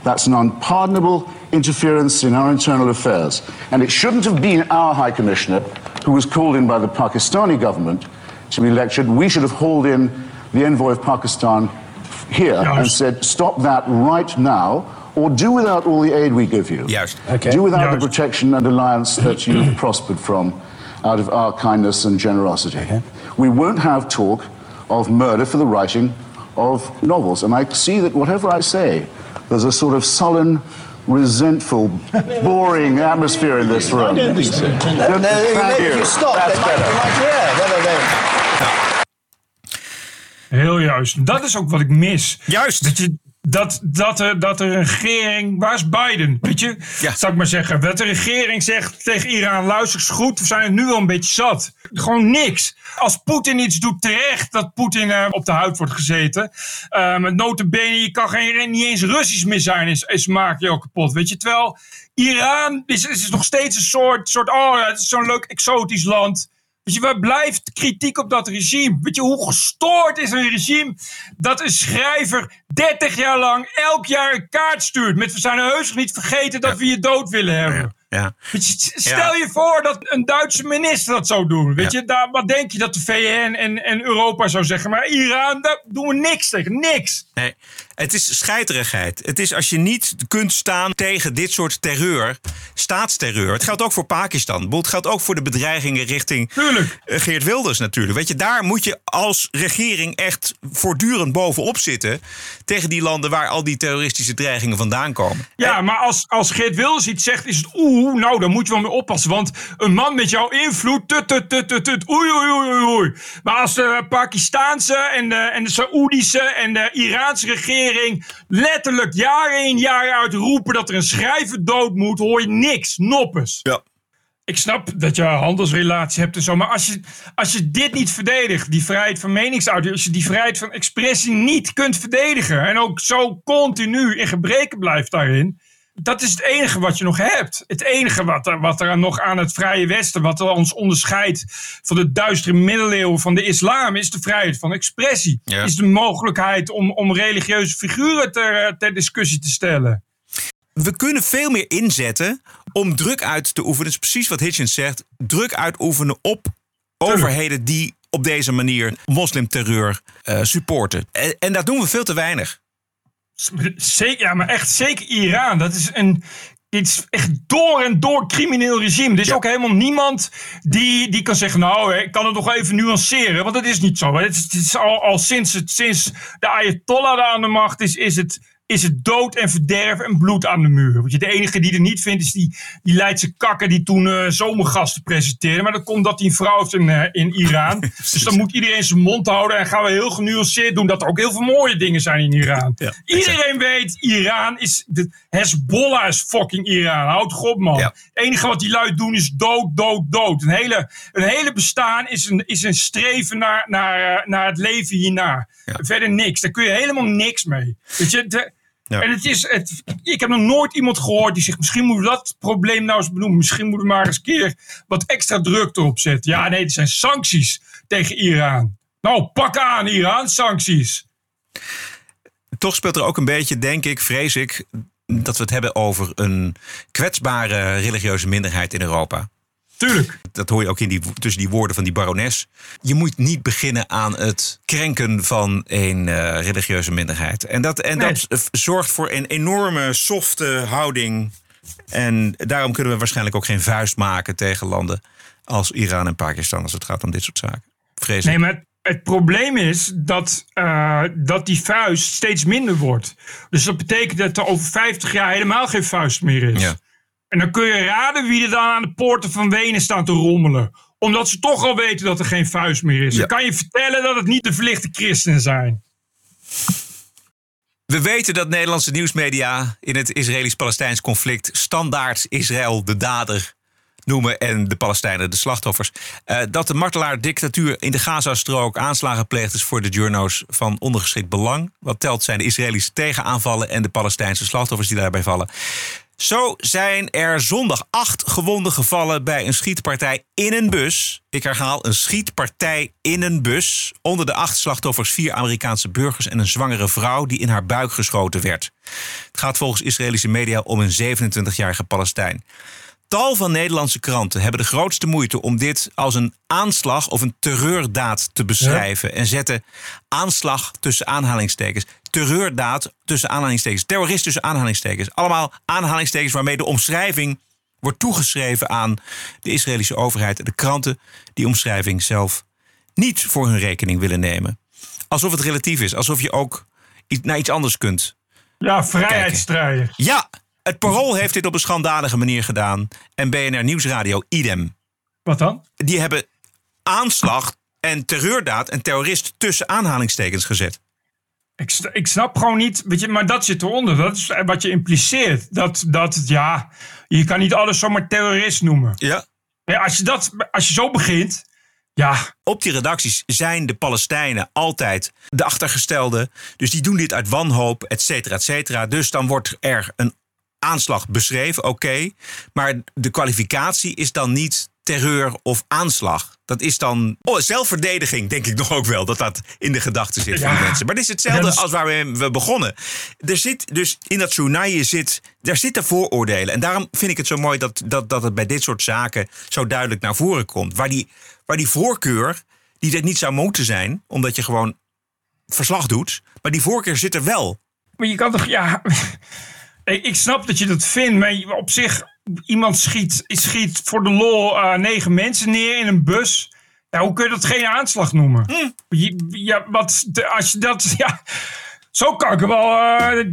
that's an unpardonable interference in our internal affairs. And it shouldn't have been our High Commissioner who was called in by the Pakistani government to be lectured. We should have hauled in the envoy of Pakistan here and said, stop that right now, or do without all the aid we give you. Juist. Do without the protection and alliance that you've prospered from out of our kindness and generosity. We won't have talk of murder for the writing of novels. And I see that whatever I say, there's a sort of sullen, resentful, boring atmosphere in this room. I don't think so. No, no, thank if you. you stop, That's they might- better. they might- yeah, no, no, no. Heel juist. Dat is ook wat ik mis. Juist. Dat, je, dat, dat, er, dat er een regering... Waar is Biden? Weet je? Zal ik maar zeggen. Dat de regering zegt tegen Iran... Luister eens goed, we zijn het nu al een beetje zat. Gewoon niks. Als Poetin iets doet terecht... dat Poetin eh, op de huid wordt gezeten. Uh, met notabene, je kan geen, niet eens Russisch meer zijn... is, is maak je ook kapot. Weet je? Terwijl Iran is, is nog steeds een soort... soort oh, ja, het is zo'n leuk exotisch land... Weet je, waar blijft kritiek op dat regime? Weet je, hoe gestoord is een regime dat een schrijver 30 jaar lang elk jaar een kaart stuurt met we zijn heus niet vergeten dat we je dood willen hebben. Ja. Stel je voor dat een Duitse minister dat zou doen. Weet Ja. je, daar, wat denk je dat de VN en, en Europa zou zeggen? Maar Iran, daar doen we niks tegen. Niks. Nee, het is scheiterigheid. Het is als je niet kunt staan tegen dit soort terreur, staatsterreur. Het geldt ook voor Pakistan. Het geldt ook voor de bedreigingen richting Tuurlijk. eh, Geert Wilders natuurlijk. Weet je, daar moet je als regering echt voortdurend bovenop zitten tegen die landen waar al die terroristische dreigingen vandaan komen. Ja, maar als, als Geert Wilders iets zegt, is het oeh, nou, dan moet je wel mee oppassen. Want een man met jouw invloed, tut, tut, tut, tut, tut, oei, oei, oei, oei, oei. Maar als de Pakistaanse en de, en de Saoedische en de Iraanse regering letterlijk jaar in jaar uit roepen dat er een schrijver dood moet, hoor je niks, noppes. Ja. Ik snap dat je handelsrelatie hebt en zo, maar als je, als je dit niet verdedigt, die vrijheid van meningsuiting, als je die vrijheid van expressie niet kunt verdedigen en ook zo continu in gebreken blijft daarin, dat is het enige wat je nog hebt. Het enige wat er, wat er nog aan het Vrije Westen, wat er ons onderscheidt van de duistere middeleeuwen van de islam, is de vrijheid van expressie. Ja. Is de mogelijkheid om, om religieuze figuren ter, ter discussie te stellen. We kunnen veel meer inzetten om druk uit te oefenen. Dat is precies wat Hitchens zegt. Druk uitoefenen op overheden die op deze manier moslimterreur eh, supporten. En, en dat doen we veel te weinig. Zeker, ja, maar echt zeker Iran. Dat is een. Dit is echt door en door crimineel regime. Er is ook helemaal niemand die, die kan zeggen... nou, ik kan het nog even nuanceren. Want dat is niet zo. Het is, het is al, al sinds, het, sinds de Ayatollah aan de macht is... is het, is het dood en verderf en bloed aan de muur. Want je, de enige die er niet vindt is die, die Leidse kakker... die toen eh, zomergasten presenteerde. Maar dat komt dat hij een vrouw heeft in, eh, in Iran. dus dan moet iedereen zijn mond houden... en gaan we heel genuanceerd doen... dat er ook heel veel mooie dingen zijn in Iran. Iedereen weet, Iran is... De, Hezbollah is fucking Iran. Houd toch op, man. Het enige wat die lui doen is dood, dood, dood. Een hele, een hele bestaan is een, is een streven naar, naar, eh, naar het leven hierna. Verder niks. Daar kun je helemaal niks mee. Weet je, de- Ja. En het is, het, ik heb nog nooit iemand gehoord die zegt... misschien moeten we dat probleem nou eens benoemen. Misschien moeten we maar eens een keer wat extra druk erop zetten. Ja, nee, er zijn sancties tegen Iran. Nou, pak aan Iran, sancties. Toch speelt er ook een beetje, denk ik, vrees ik, dat we het hebben over een kwetsbare religieuze minderheid in Europa. Tuurlijk. Dat hoor je ook in die, tussen die woorden van die barones. Je moet niet beginnen aan het krenken van een eh, religieuze minderheid. En dat, en dat eh, zorgt voor een enorme softe houding. En daarom kunnen we waarschijnlijk ook geen vuist maken tegen landen als Iran en Pakistan als het gaat om dit soort zaken. Vrees. Nee, maar Het probleem is dat, uh, dat die vuist steeds minder wordt. Dus dat betekent dat er over 50 jaar helemaal geen vuist meer is. Ja. En dan kun je raden wie er dan aan de poorten van Wenen staan te rommelen. Omdat ze toch al weten dat er geen vuist meer is. Ja. Dan kan je vertellen dat het niet de verlichte christenen zijn. We weten dat Nederlandse nieuwsmedia in het Israëlisch-Palestijns conflict standaard Israël de dader noemen en de Palestijnen de slachtoffers. Eh, dat de martelaar-dictatuur in de Gazastrook aanslagen pleegt is voor de journo's van ondergeschikt belang. Wat telt zijn de Israëlische tegenaanvallen en de Palestijnse slachtoffers die daarbij vallen. Zo zijn er zondag acht gewonden gevallen bij een schietpartij in een bus. Ik herhaal, een schietpartij in een bus. Onder de acht slachtoffers vier Amerikaanse burgers en een zwangere vrouw die in haar buik geschoten werd. Het gaat volgens Israëlische media om een 27-jarige Palestijn. Tal van Nederlandse kranten hebben de grootste moeite om dit als een aanslag of een terreurdaad te beschrijven. En zetten aanslag tussen aanhalingstekens, terreurdaad tussen aanhalingstekens, terrorist tussen aanhalingstekens. Allemaal aanhalingstekens waarmee de omschrijving wordt toegeschreven aan de Israëlische overheid. En de kranten die omschrijving zelf niet voor hun rekening willen nemen. Alsof het relatief is, alsof je ook naar iets anders kunt. Ja, vrijheidsstrijder. Ja, het Parool heeft dit op een schandalige manier gedaan. En BNR Nieuwsradio idem. Wat dan? Die hebben aanslag en terreurdaad en terrorist tussen aanhalingstekens gezet. Ik, ik snap gewoon niet, weet je, maar dat zit eronder. Dat is wat je impliceert. Dat, dat ja, je kan niet alles zomaar terrorist noemen. Ja. Ja, als, je dat, als je zo begint, ja. Op die redacties zijn de Palestijnen altijd de achtergestelden. Dus die doen dit uit wanhoop, et cetera, et cetera. Dus dan wordt er een aanslag beschreven, oké. Maar de kwalificatie is dan niet terreur of aanslag. Dat is dan oh, zelfverdediging, denk ik nog ook wel. Dat dat in de gedachten zit van Ja. mensen. Maar dit is hetzelfde is- als waar we, we begonnen. Er zit dus in dat journaal zit, daar zitten vooroordelen. En daarom vind ik het zo mooi dat, dat, dat het bij dit soort zaken zo duidelijk naar voren komt. Waar die, waar die voorkeur, die er niet zou moeten zijn, omdat je gewoon verslag doet. Maar die voorkeur zit er wel. Maar je kan toch, ja. Ik ik snap dat je dat vindt, maar op zich, iemand schiet, schiet voor de lol eh, negen mensen neer in een bus. Ja, hoe kun je dat geen aanslag noemen? Je- ja, wat, als je dat, ja, zo kan ik wel. eh,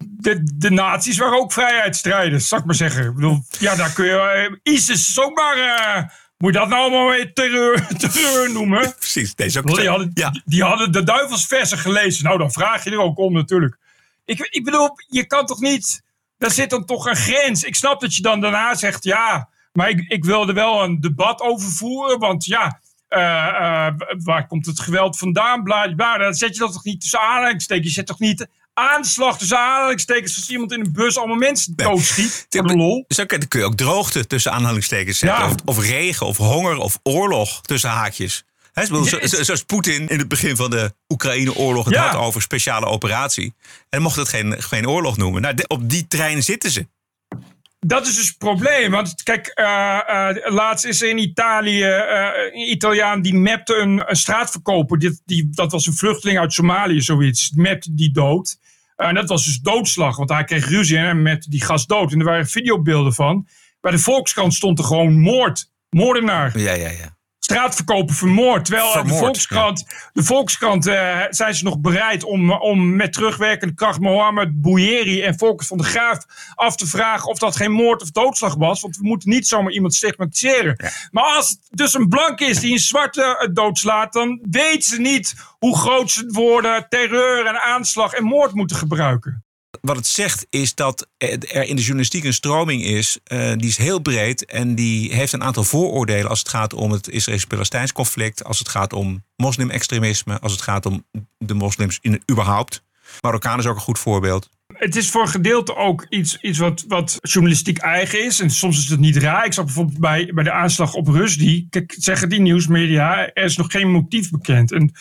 de, de nazi's waren ook vrijheidsstrijders, zal ik maar zeggen. Ik bedoel, ja, daar kun je. eh, ISIS is ook maar. moet je dat nou allemaal weer terreur, terreur noemen? Precies, deze ook. Die hadden, die hadden de duivelsversen gelezen. Nou, dan vraag je er ook om natuurlijk. Ik, ik bedoel, je kan toch niet... Daar zit dan toch een grens. Ik snap dat je dan daarna zegt... Ja, maar ik, ik wilde wel een debat over voeren. Want ja, eh, eh, waar komt het geweld vandaan? Bla, bla. Dan zet je dat toch niet tussen aanhalingstekens. Je zet toch niet aanslag tussen aanhalingstekens... als iemand in een bus allemaal mensen doodschiet. Voor de lol. Dus ook, dan kun je ook droogte tussen aanhalingstekens zetten. Ja. Of, of regen, of honger, of oorlog tussen haakjes. Bedoel, zo- zo- zoals Poetin in het begin van de Oekraïne-oorlog het Ja. had over speciale operatie. En mocht het geen, geen oorlog noemen. Nou, de- op die trein zitten ze. Dat is dus het probleem. Want kijk, eh, eh, laatst is er in Italië eh, een Italiaan die mapte een, een straatverkoper. Die, die, dat was een vluchteling uit Somalië, zoiets. Mapte die dood. En dat was dus doodslag, want hij kreeg ruzie en hij mapte die gast dood. En er waren videobeelden van. Bij de Volkskrant stond er gewoon moord. Moordenaar. Ja, ja, ja. Straatverkoper vermoord. Terwijl eh, de Vermoord, Volkskrant, de Volkskrant eh, zijn ze nog bereid om, om met terugwerkende kracht Mohammed Bouyeri en Volkert van de Graaf af te vragen of dat geen moord of doodslag was. Want we moeten niet zomaar iemand stigmatiseren. Maar als het dus een blank is die een zwarte eh, doodslaat, dan weten ze niet hoe groot ze het woorden terreur en aanslag en moord moeten gebruiken. Wat het zegt is dat er in de journalistiek een stroming is. eh, die is heel breed en die heeft een aantal vooroordelen als het gaat om het Israëlisch-Palestijns conflict. Als het gaat om moslim-extremisme. Als het gaat om de moslims in, überhaupt. Marokkaan is ook een goed voorbeeld. Het is voor een gedeelte ook iets, iets wat, wat journalistiek eigen is. En soms is het niet raar. Ik zag bijvoorbeeld bij, bij de aanslag op Rushdie. Kijk, zeggen die nieuwsmedia, er is nog geen motief bekend. En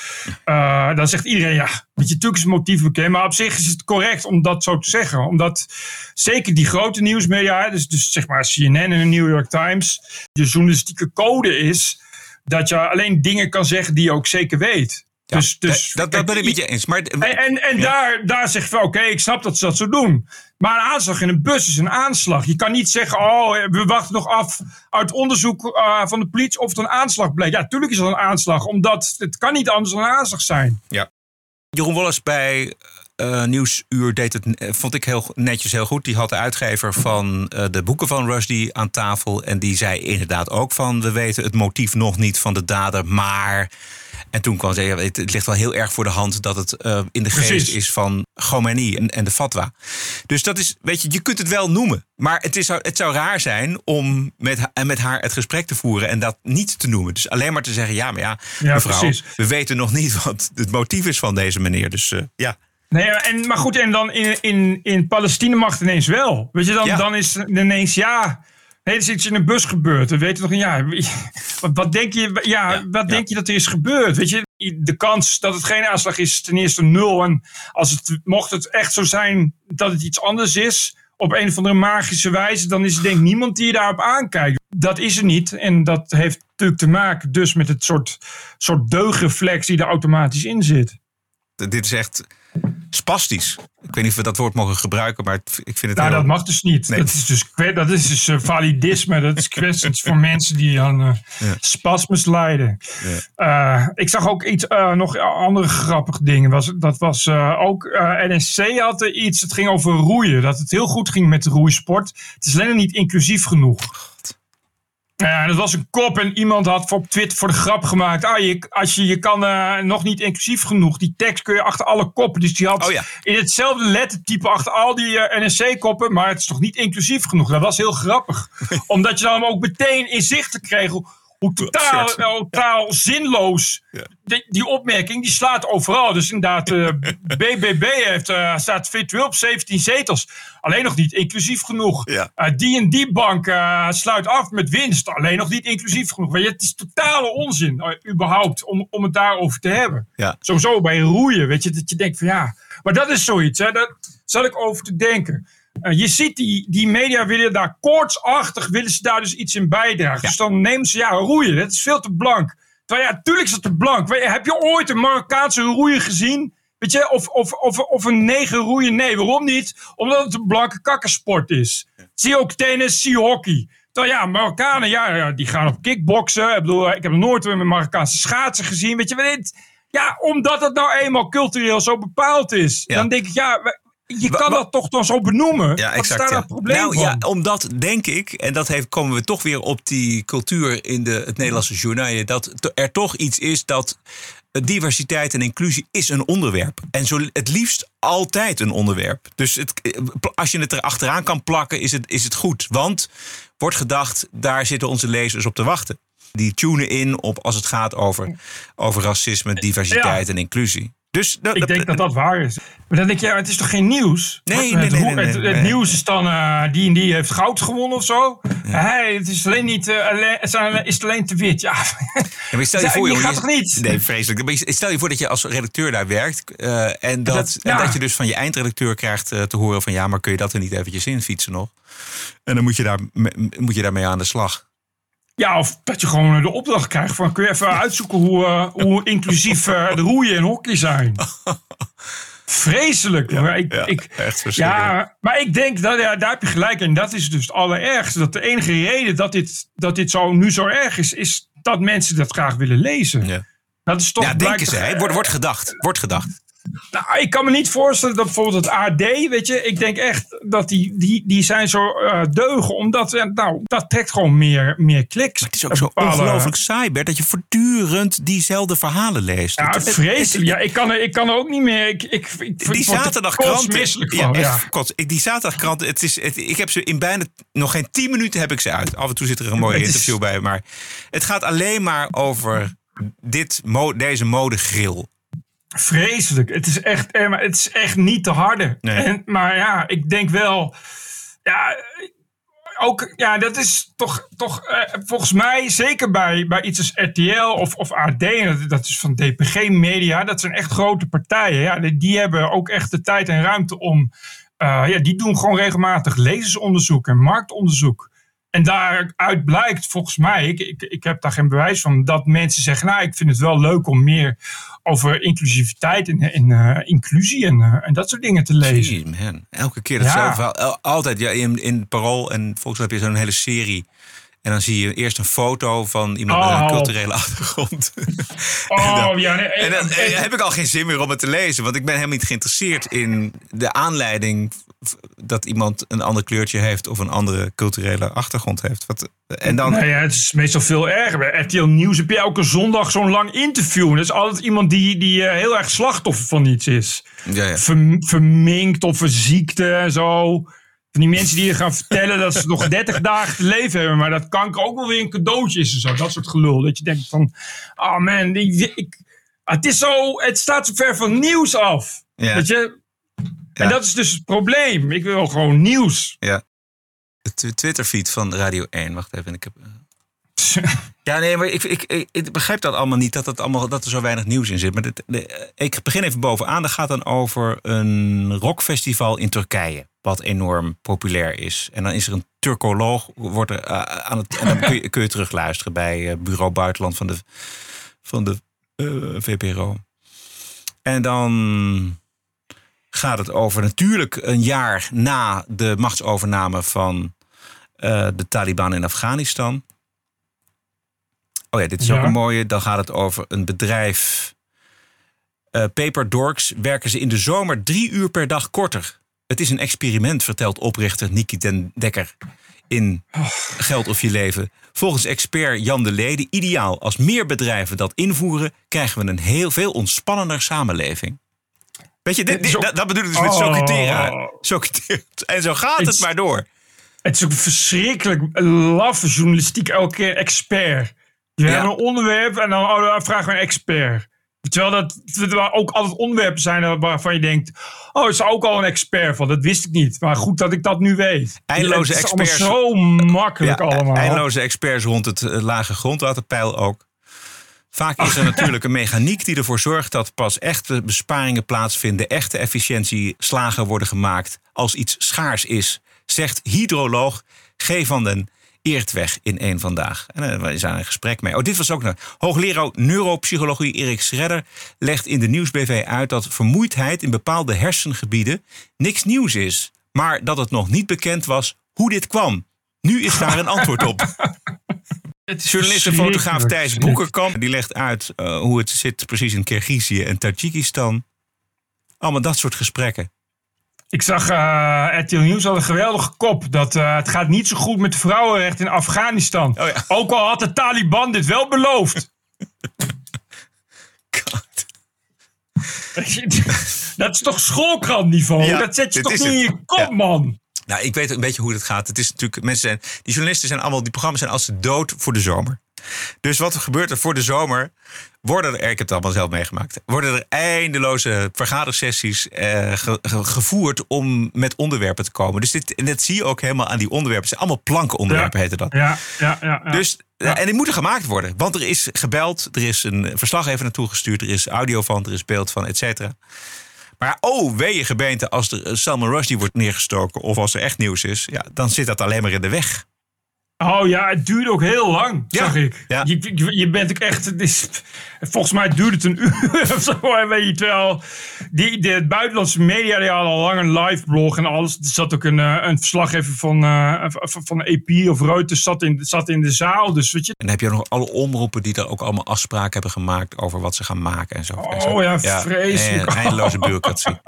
eh, dan zegt iedereen, ja, weet je, natuurlijk is het motief bekend. Maar op zich is het correct om dat zo te zeggen. Omdat zeker die grote nieuwsmedia, dus, dus zeg maar CNN en de New York Times, de journalistieke code is dat je alleen dingen kan zeggen die je ook zeker weet. Dus, dus, dat, dat ben ik met je eens. Maar, en en, en daar, daar zeg je van, oké, ik snap dat ze dat zo doen. Maar een aanslag in een bus is een aanslag. Je kan niet zeggen, oh, we wachten nog af uit onderzoek uh, van de politie of het een aanslag bleek. Ja, tuurlijk is dat een aanslag, omdat het kan niet anders dan een aanslag zijn. Ja. Jeroen Wolles bij uh, Nieuwsuur deed het, eh, vond ik heel netjes heel goed. Die had de uitgever van uh, de boeken van Rushdie aan tafel. En die zei inderdaad ook van... we weten het motief nog niet van de dader, maar... En toen kwam ze, het ligt wel heel erg voor de hand dat het uh, in de geest is van Khomeini en, en de fatwa. Dus dat is, weet je, je kunt het wel noemen. Maar het, is, het zou raar zijn om met, met haar het gesprek te voeren en dat niet te noemen. Dus alleen maar te zeggen, ja, maar ja, Ja, mevrouw, precies. we weten nog niet wat het motief is van deze meneer. Dus eh, ja. Nee, en, maar goed, en dan in, in, in Palestina mag het ineens wel. Weet je, dan, Ja. dan is het ineens ja. Nee, er is iets in een bus gebeurd. We weten nog een ja. Wat, denk je, ja, wat denk je dat er is gebeurd? Weet je, de kans dat het geen aanslag is, is ten eerste nul. En als het, mocht het echt zo zijn dat het iets anders is, op een of andere magische wijze, dan is er denk ik niemand die je daarop aankijkt. Dat is er niet. En dat heeft natuurlijk te maken dus met het soort, soort deugdreflex die er automatisch in zit. dit is echt spastisch. Ik weet niet of we dat woord mogen gebruiken, maar ik vind het Nou, heel... dat mag dus niet. Nee. Dat is dus, dat is dus eh, validisme. Dat is kwesties voor mensen die aan Ja. spasmus lijden. Eh, ik zag ook iets, nog andere grappige dingen. Was, dat was ook, NSC had er iets, het ging over roeien. Dat het heel goed ging met de roeisport. Het is alleen niet inclusief genoeg. Ja, en dat was een kop en iemand had op Twitter voor de grap gemaakt. Ah, je, als je, je kan eh, nog niet inclusief genoeg. Die tekst kun je achter alle koppen. Dus die had Oh ja. in hetzelfde lettertype achter al die eh, NSC-koppen. Maar het is toch niet inclusief genoeg. Dat was heel grappig. Omdat je dan ook meteen inzichtelijk kreeg hoe, totaal, eh, totaal zinloos. Die, die opmerking die slaat overal. Dus inderdaad, eh, BBB heeft, eh, staat virtueel op 17 zetels. Alleen nog niet inclusief genoeg. Ja. Eh, die en die bank eh, sluit af met winst. Alleen nog niet inclusief genoeg. Weet je, het is totale onzin, eh, überhaupt, om, om het daarover te hebben. Sowieso bij roeien, weet je, dat je denkt van ja. Maar dat is zoiets, hè, daar zal ik over te denken. Eh, je ziet die, die media willen daar koortsachtig, willen ze daar dus iets in bijdragen. Dus dan nemen ze, ja, roeien, dat is veel te blank. Terwijl ja, tuurlijk is dat te blank. Weet je, heb je ooit een Marokkaanse roeier gezien? Weet je, of, of, of, of een negen roeien? Nee, waarom niet? Omdat het een blanke kakkersport is. Zie ook tennis, zie hockey. Terwijl ja, Marokkanen, ja, ja, die gaan op kickboksen. Ik bedoel, ik heb nooit een Marokkaanse schaatsen gezien. Weet je, dit? Ja, omdat het nou eenmaal cultureel zo bepaald is. Ja. Dan denk ik, ja, je kan dat toch dan zo benoemen. Ja, Wat exact. is daar ja. probleem nou, van? ja, omdat denk ik, en dat heeft, komen we toch weer op die cultuur in de, het Nederlandse journaal, dat er toch iets is dat eh, diversiteit en inclusie is een onderwerp. En zo, het liefst altijd een onderwerp. Dus het, eh, als je het er achteraan kan plakken, is het, is het goed. Want wordt gedacht, daar zitten onze lezers op te wachten. Die tunen in op als het gaat over, over racisme, diversiteit en inclusie. Dus dat- Ik denk dat dat waar is. Maar dan denk je, ja, het is toch geen nieuws? Nee, het, nee, nee, het, nieuws is dan, eh, die en die heeft goud gewonnen of zo. Hey, het is alleen niet, alleen, het is alleen- is het alleen te wit. Ja, Ja, stel je voor, gaat toch niet? Nee, vreselijk. Maar stel je voor dat je als redacteur daar werkt. eh, en, dat, dat- en dat je dus van je eindredacteur krijgt te horen van ja, maar kun je dat er niet eventjes in fietsen nog? En dan moet je, daar, moet je daarmee aan de slag. Ja, of dat je gewoon de opdracht krijgt van kun je even uitzoeken hoe, eh, hoe inclusief eh, de roeien en hockey zijn. Vreselijk. maar ik, ja, ik, echt. Ja, maar ik denk, dat, ja, daar heb je gelijk in. Dat is dus het allerergste. Dat de enige reden dat dit, dat dit zo, nu zo erg is, is dat mensen dat graag willen lezen. Ja. Dat is toch ja, denken ze. Hè? Wordt, wordt gedacht. Wordt gedacht. Nou, ik kan me niet voorstellen dat bijvoorbeeld het AD, weet je, ik denk echt dat die, die, die zijn zo eh, deugen, omdat, eh, nou, dat trekt gewoon meer, meer kliks. Het is ook zo ongelooflijk saai, Bert, dat je voortdurend diezelfde verhalen leest. Ja, Het- vreselijk. Ja, ik kan er, ik kan er ook niet meer. Ik, ik, Die er zaterdagkrant. Ja. Ja. Ik, die zaterdagkrant. Het is, het, ik heb ze in bijna nog geen tien minuten heb ik ze uit. Af en toe zit er een mooi Het is- interview bij. Maar het gaat alleen maar over dit, mo- deze modegril. Vreselijk. Het is echt, eh, maar het is echt niet te harde. Nee. En, maar ja, ik denk wel. Ja, ook, ja, dat is toch, toch eh, volgens mij, zeker bij, bij iets als RTL of, of AD, dat, dat is van DPG Media, dat zijn echt grote partijen. Ja, die, die hebben ook echt de tijd en ruimte om. eh, ja, die doen gewoon regelmatig lezersonderzoek en marktonderzoek. En daaruit blijkt volgens mij, ik, ik, ik heb daar geen bewijs van, dat mensen zeggen, nou ik vind het wel leuk om meer over inclusiviteit en, en eh, inclusie en, eh, en dat soort dingen te lezen. Jeez, man. Elke keer hetzelfde verhaal. El- Altijd, ja, in, in Parool en volgens mij heb je zo'n hele serie. En dan zie je eerst een foto van iemand met Oh. een culturele achtergrond. Oh, en dan, ja, nee, en dan heb ik al geen zin meer om het te lezen. Want ik ben helemaal niet geïnteresseerd in de aanleiding... dat iemand een ander kleurtje heeft of een andere culturele achtergrond heeft. Wat, en dan, Nou ja, het is meestal veel erger. Bij RTL Nieuws heb je elke zondag zo'n lang interview. En dat is altijd iemand die, die eh, heel erg slachtoffer van iets is. Ja, ja. Verm- verminkt of verziekte en zo. Van die mensen die je gaan vertellen dat ze nog 30 dagen te leven hebben. Maar dat kanker ook wel weer een cadeautje is en zo. Dat soort gelul. Dat je denkt van, oh man, ik, ik- het is zo, het staat zo ver van nieuws af. Ja. Weet je? En dat is dus het probleem. Ik wil gewoon nieuws. Ja. De tw- Twitterfeed van Radio 1. Wacht even. Ik heb, ja, nee, maar ik, ik, ik, ik begrijp dat allemaal niet. Dat, het allemaal, dat er zo weinig nieuws in zit. Maar dit- de- ik begin even bovenaan. Dat gaat dan over een rockfestival in Turkije. Wat enorm populair is. En dan is er een Turkoloog. Wordt er, eh, aan het, en dan kun je, kun je terugluisteren bij eh, Bureau Buitenland van de, van de eh, VPRO. En dan gaat het over natuurlijk een jaar na de machtsovername van eh, de Taliban in Afghanistan. Oh ja, dit is ook een mooie. Dan gaat het over een bedrijf. eh Paper Dorks werken ze in de zomer drie uur per dag korter. Het is een experiment, vertelt oprichter Niki den Dekker in Geld of Je Leven. Volgens expert Jan de Lede ideaal. Als meer bedrijven dat invoeren, krijgen we een heel veel ontspannender samenleving. Weet je, dit, dit- dat, dat bedoel ik dus met Oh. Socratere. Socratere. En zo gaat het, maar door. Het is ook verschrikkelijk laffe journalistiek. Elke keer expert. Je hebt een onderwerp en dan, oh, dan vragen we een expert. Terwijl dat terwijl ook altijd onderwerpen zijn waarvan je denkt... oh, is er ook al een expert van? Dat wist ik niet. Maar goed dat ik dat nu weet. Eindeloze het is experts. zo makkelijk Ja, allemaal. Eindeloze experts rond het eh, lage grondwaterpeil ook. Vaak is er natuurlijk een mechaniek die ervoor zorgt dat pas echte besparingen plaatsvinden, echte efficiëntieslagen worden gemaakt als iets schaars is, zegt hydroloog G. van den Eertweg in één vandaag. En eh, we zijn in gesprek mee. Oh, dit was ook een hoogleraar neuropsychologie Erik Schredder legt in de Nieuwsbv uit dat vermoeidheid in bepaalde hersengebieden niks nieuws is, maar dat het nog niet bekend was hoe dit kwam. Nu is daar een antwoord op. Journalist en fotograaf Thijs Boekerkamp die legt uit eh, hoe het zit precies in Kirgizië en Tajikistan. Allemaal dat soort gesprekken. Ik zag eh RTL Nieuws had een geweldige kop. Dat eh, het gaat niet zo goed met de vrouwenrechten in Afghanistan. Oh Ook al had de Taliban dit wel beloofd. Je, Dat is toch schoolkrantniveau? Ja, dat zet je toch niet in je kop, Ja. man? Nou, ik weet een beetje hoe het gaat. Het is natuurlijk, mensen zijn, die journalisten zijn allemaal, die programma's zijn als de dood voor de zomer. Dus wat gebeurt er voor de zomer? Worden er, ik heb het allemaal zelf meegemaakt, worden er eindeloze vergadersessies eh, ge- ge- gevoerd om met onderwerpen te komen. Dus dit, en dat zie je ook helemaal aan die onderwerpen. Het zijn allemaal plankenonderwerpen, heette dat. Ja, ja, ja. ja. Dus, eh, En die moeten gemaakt worden. Want er is gebeld, er is een verslaggever naartoe gestuurd, er is audio van, er is beeld van, et cetera. Maar oh, wee gebeente, als er een Salman Rushdie wordt neergestoken of als er echt nieuws is, ja, dan zit dat alleen maar in de weg. Oh ja, het duurde ook heel lang, Ja, zag ik. ja. Je, je, je bent ook echt... Is, volgens mij duurde het een uur of zo. en Weet je, terwijl die, de buitenlandse media die hadden al lang een live blog en alles. Er zat ook een, eh, een verslaggever van, eh, van, AP of Reuters zat in, zat in de zaal. Dus weet je... En dan heb je nog alle omroepen die daar ook allemaal afspraken hebben gemaakt over wat ze gaan maken en zo. en zo. Oh ja, vreselijk. en eindeloze bureaucratie.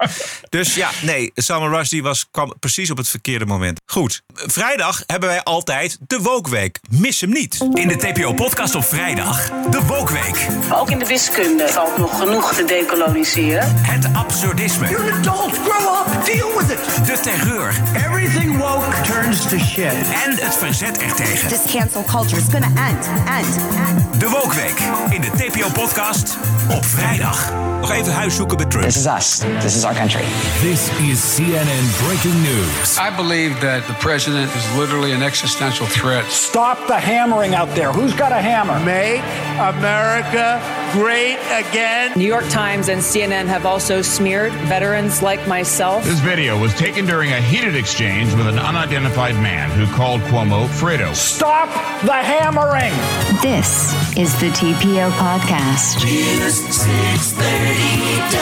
dus ja, nee, Salman Rushdie was, kwam precies op het verkeerde moment. Goed, vrijdag hebben wij altijd de Wookweek. Mis hem niet. In de TPO-podcast op vrijdag, de Wokweek. Ook in de wiskunde valt nog genoeg te decoloniseren. Het absurdisme. You're an adult, grow up, deal with it. De terreur. Everything woke turns to shit. En het verzet ertegen. This cancel culture is gonna end, end, end. De Wookweek in de TPO-podcast op vrijdag. Nog even huis zoeken bij Trump. This is us. This is our country. This is CNN breaking news. I believe that the president is literally an existential threat threats. Stop the hammering out there. Who's got a hammer? Make America great again. New York Times and CNN have also smeared veterans like myself. This video was taken during a heated exchange with an unidentified man who called Cuomo Fredo. Stop the hammering. This is the TPO podcast. News 630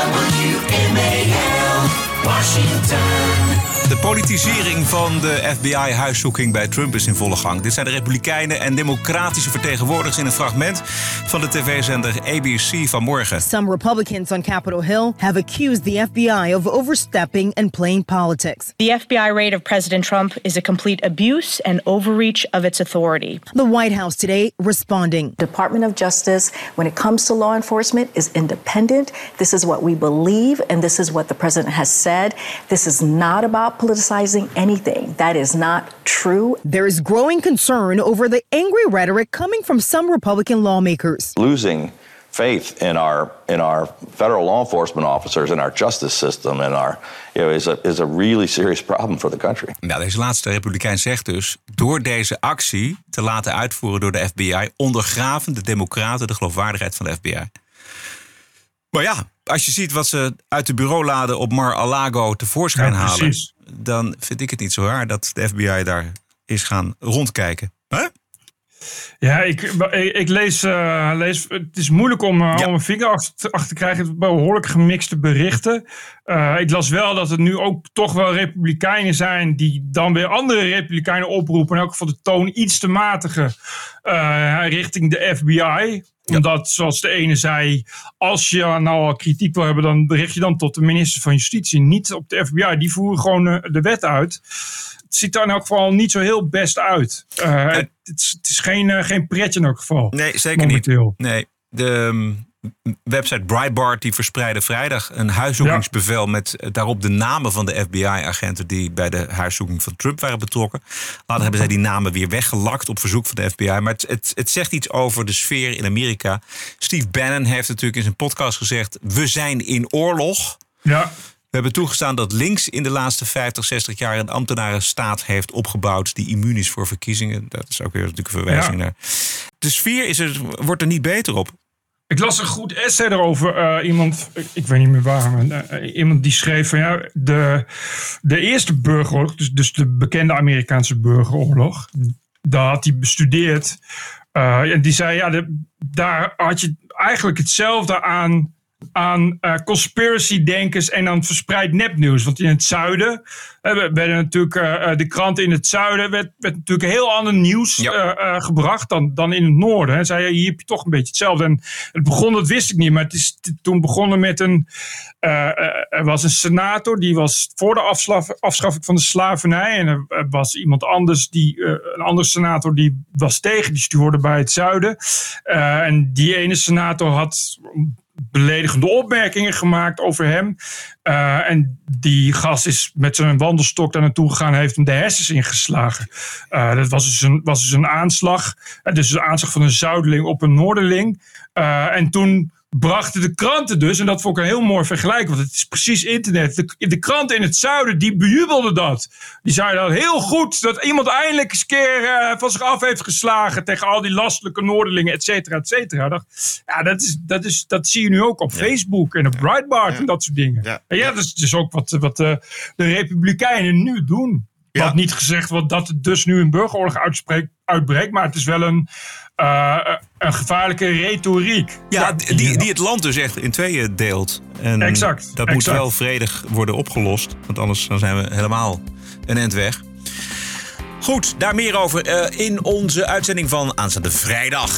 WMAL, Washington. De politisering van de FBI-huiszoeking bij Trump is in volle gang. Dit zijn de Republikeinen en Democratische vertegenwoordigers in een fragment van de tv-zender ABC vanmorgen. Some Republicans on Capitol Hill have accused the FBI of overstepping and playing politics. The FBI raid of President Trump is a complete abuse and overreach of its authority. The White House today responding. Department of Justice, when it comes to law enforcement, is independent. This is what we believe, and this is what the president has said. This is not about politicizing anything. That is not true. There is growing concern over the angry rhetoric coming from some Republican lawmakers. Losing faith in our in our federal law enforcement officers and our justice system and our you know, is a is a really serious problem for the country. Nou, deze laatste republikein zegt dus: door deze actie te laten uitvoeren door de FBI ondergraven de Democraten de geloofwaardigheid van de FBI. Maar ja, als je ziet wat ze uit de bureaulade op Mar-a-Lago tevoorschijn Ja, halen, precies. Dan vind ik het niet zo raar dat de FBI daar is gaan rondkijken. Huh? Ja, ik, ik lees, eh, lees. Het is moeilijk om, eh, om een vinger achter, achter te krijgen. Behoorlijk gemixte berichten. Eh, ik las wel dat het nu ook toch wel Republikeinen zijn. die dan weer andere Republikeinen oproepen. in elk geval de toon iets te matigen. eh, richting de FBI. Omdat, zoals de ene zei. als je nou al kritiek wil hebben. dan richt je dan tot de minister van Justitie. Niet op de FBI. Die voeren gewoon eh, de wet uit. Het ziet er in elk geval niet zo heel best uit. Eh, het, het is, het is geen, eh, geen pretje in elk geval. Nee, zeker Momenteel. niet. Nee, de um, website Breitbart die verspreidde vrijdag een huiszoekingsbevel met eh, daarop de namen van de FBI-agenten die bij de huiszoeking van Trump waren betrokken. Later hebben zij die namen weer weggelakt op verzoek van de FBI. Maar het, het, het zegt iets over de sfeer in Amerika. Steve Bannon heeft natuurlijk in zijn podcast gezegd: we zijn in oorlog. Ja. We hebben toegestaan dat links in de laatste 50, 60 jaar een ambtenarenstaat heeft opgebouwd die immuun is voor verkiezingen. Dat is ook weer natuurlijk een verwijzing Ja. naar. De sfeer is er, wordt er niet beter op. Ik las een goed essay erover. eh, iemand, ik, weet niet meer waar, eh, iemand die schreef van ja, de, de eerste burgeroorlog, dus, dus de bekende Amerikaanse burgeroorlog, daar had hij bestudeerd. Eh, en die zei ja, de- daar had je eigenlijk hetzelfde aan, aan eh, conspiracy-denkers en aan verspreid nepnieuws. Want in het zuiden we- werden natuurlijk eh, de kranten in het zuiden werd, werd natuurlijk heel ander nieuws gebracht dan, dan in het noorden. Hij zei hier heb je toch een beetje hetzelfde. En het begon, dat wist ik niet, maar het is toen begonnen met een. er was een senator die was voor de afschaffing van de slavernij. En er, er was iemand anders, die, een andere senator, die was tegen. Die stuurde bij het zuiden. En die ene senator had beledigende opmerkingen gemaakt over hem. Eh, en die gast is met zijn wandelstok daar naartoe gegaan en heeft hem de hersens ingeslagen. Eh, dat was dus een, was dus een aanslag. Eh, dus een aanslag van een zuideling op een noorderling. En toen brachten de kranten dus, en dat vond ik een heel mooi vergelijk, want het is precies internet. De, de kranten in het zuiden, die bejubelden dat. Die zeiden dat heel goed, dat iemand eindelijk eens een keer eh, van zich af heeft geslagen tegen al die lastelijke noorderlingen, et cetera, et cetera. Dacht, Ja, dat, is, dat, is, dat zie je nu ook op Facebook en op Breitbart en dat soort dingen. Ja, ja dat is dus ook wat, wat eh, de Republikeinen nu doen. Wat niet gezegd wordt dat het dus nu een burgeroorlog uitspreekt, uitbreekt, maar het is wel een, eh, een gevaarlijke retoriek. Ja, die, die het land dus echt in tweeën deelt. En Exact, Dat moet exact. wel vredig worden opgelost. Want anders dan zijn we helemaal een eind weg. Goed, daar meer over eh, in onze uitzending van aanstaande vrijdag.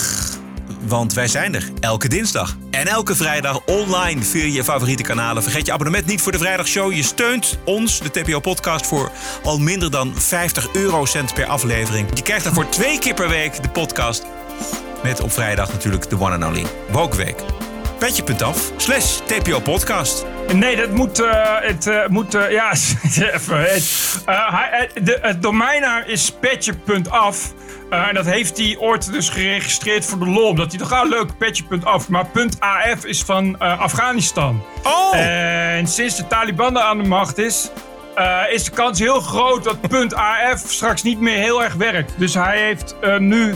Want wij zijn er elke dinsdag en elke vrijdag online via je favoriete kanalen. Vergeet je abonnement niet voor de vrijdagshow. Je steunt ons, de TPO-podcast, voor al minder dan 50 eurocent per aflevering. Je krijgt daarvoor twee keer per week de podcast. Met op vrijdag natuurlijk de one and only Wokeweek. Petje.af slash TPO-podcast. Nee, dat moet. eh, het eh, moet. eh, ja, even. Het, de, het domeinnaam is petje.af. En dat heeft hij ooit dus geregistreerd voor de lol. Omdat hij dacht, ah leuk, petje.af. Maar .af is van Afghanistan. Oh! En sinds de Taliban er aan de macht is... is de kans heel groot dat .af straks niet meer heel erg werkt. Dus hij heeft nu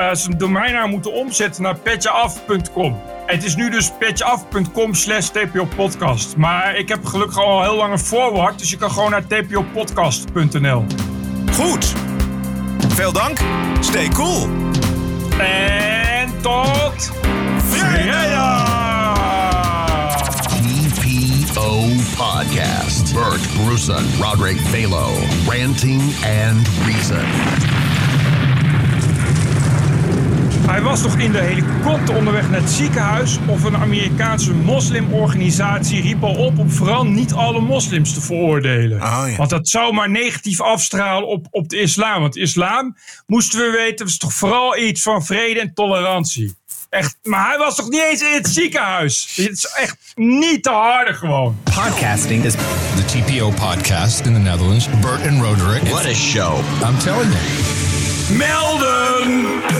eh, zijn domeinnaam moeten omzetten naar petjeaf.com. Het is nu dus petjeaf.com slash tpopodcast. Maar ik heb gelukkig al heel lang een forward, dus je kan gewoon naar tpopodcast.nl. Goed. Veel dank. Stay cool. En tot vrijdag! TPO Podcast. Bert Bruson, Roderick Balo, Ranting and Reason. Hij was nog in de helikopter onderweg naar het ziekenhuis of een Amerikaanse moslimorganisatie riep al op om vooral niet alle moslims te veroordelen. Want dat zou maar negatief afstralen op, op de islam. Want islam, moesten we weten, was toch vooral iets van vrede en tolerantie. Echt, maar hij was toch niet eens in het ziekenhuis? Het is echt niet te harde gewoon. Podcasting is the TPO podcast in the Netherlands. Bert and Roderick. What a show. I'm telling you. Melden!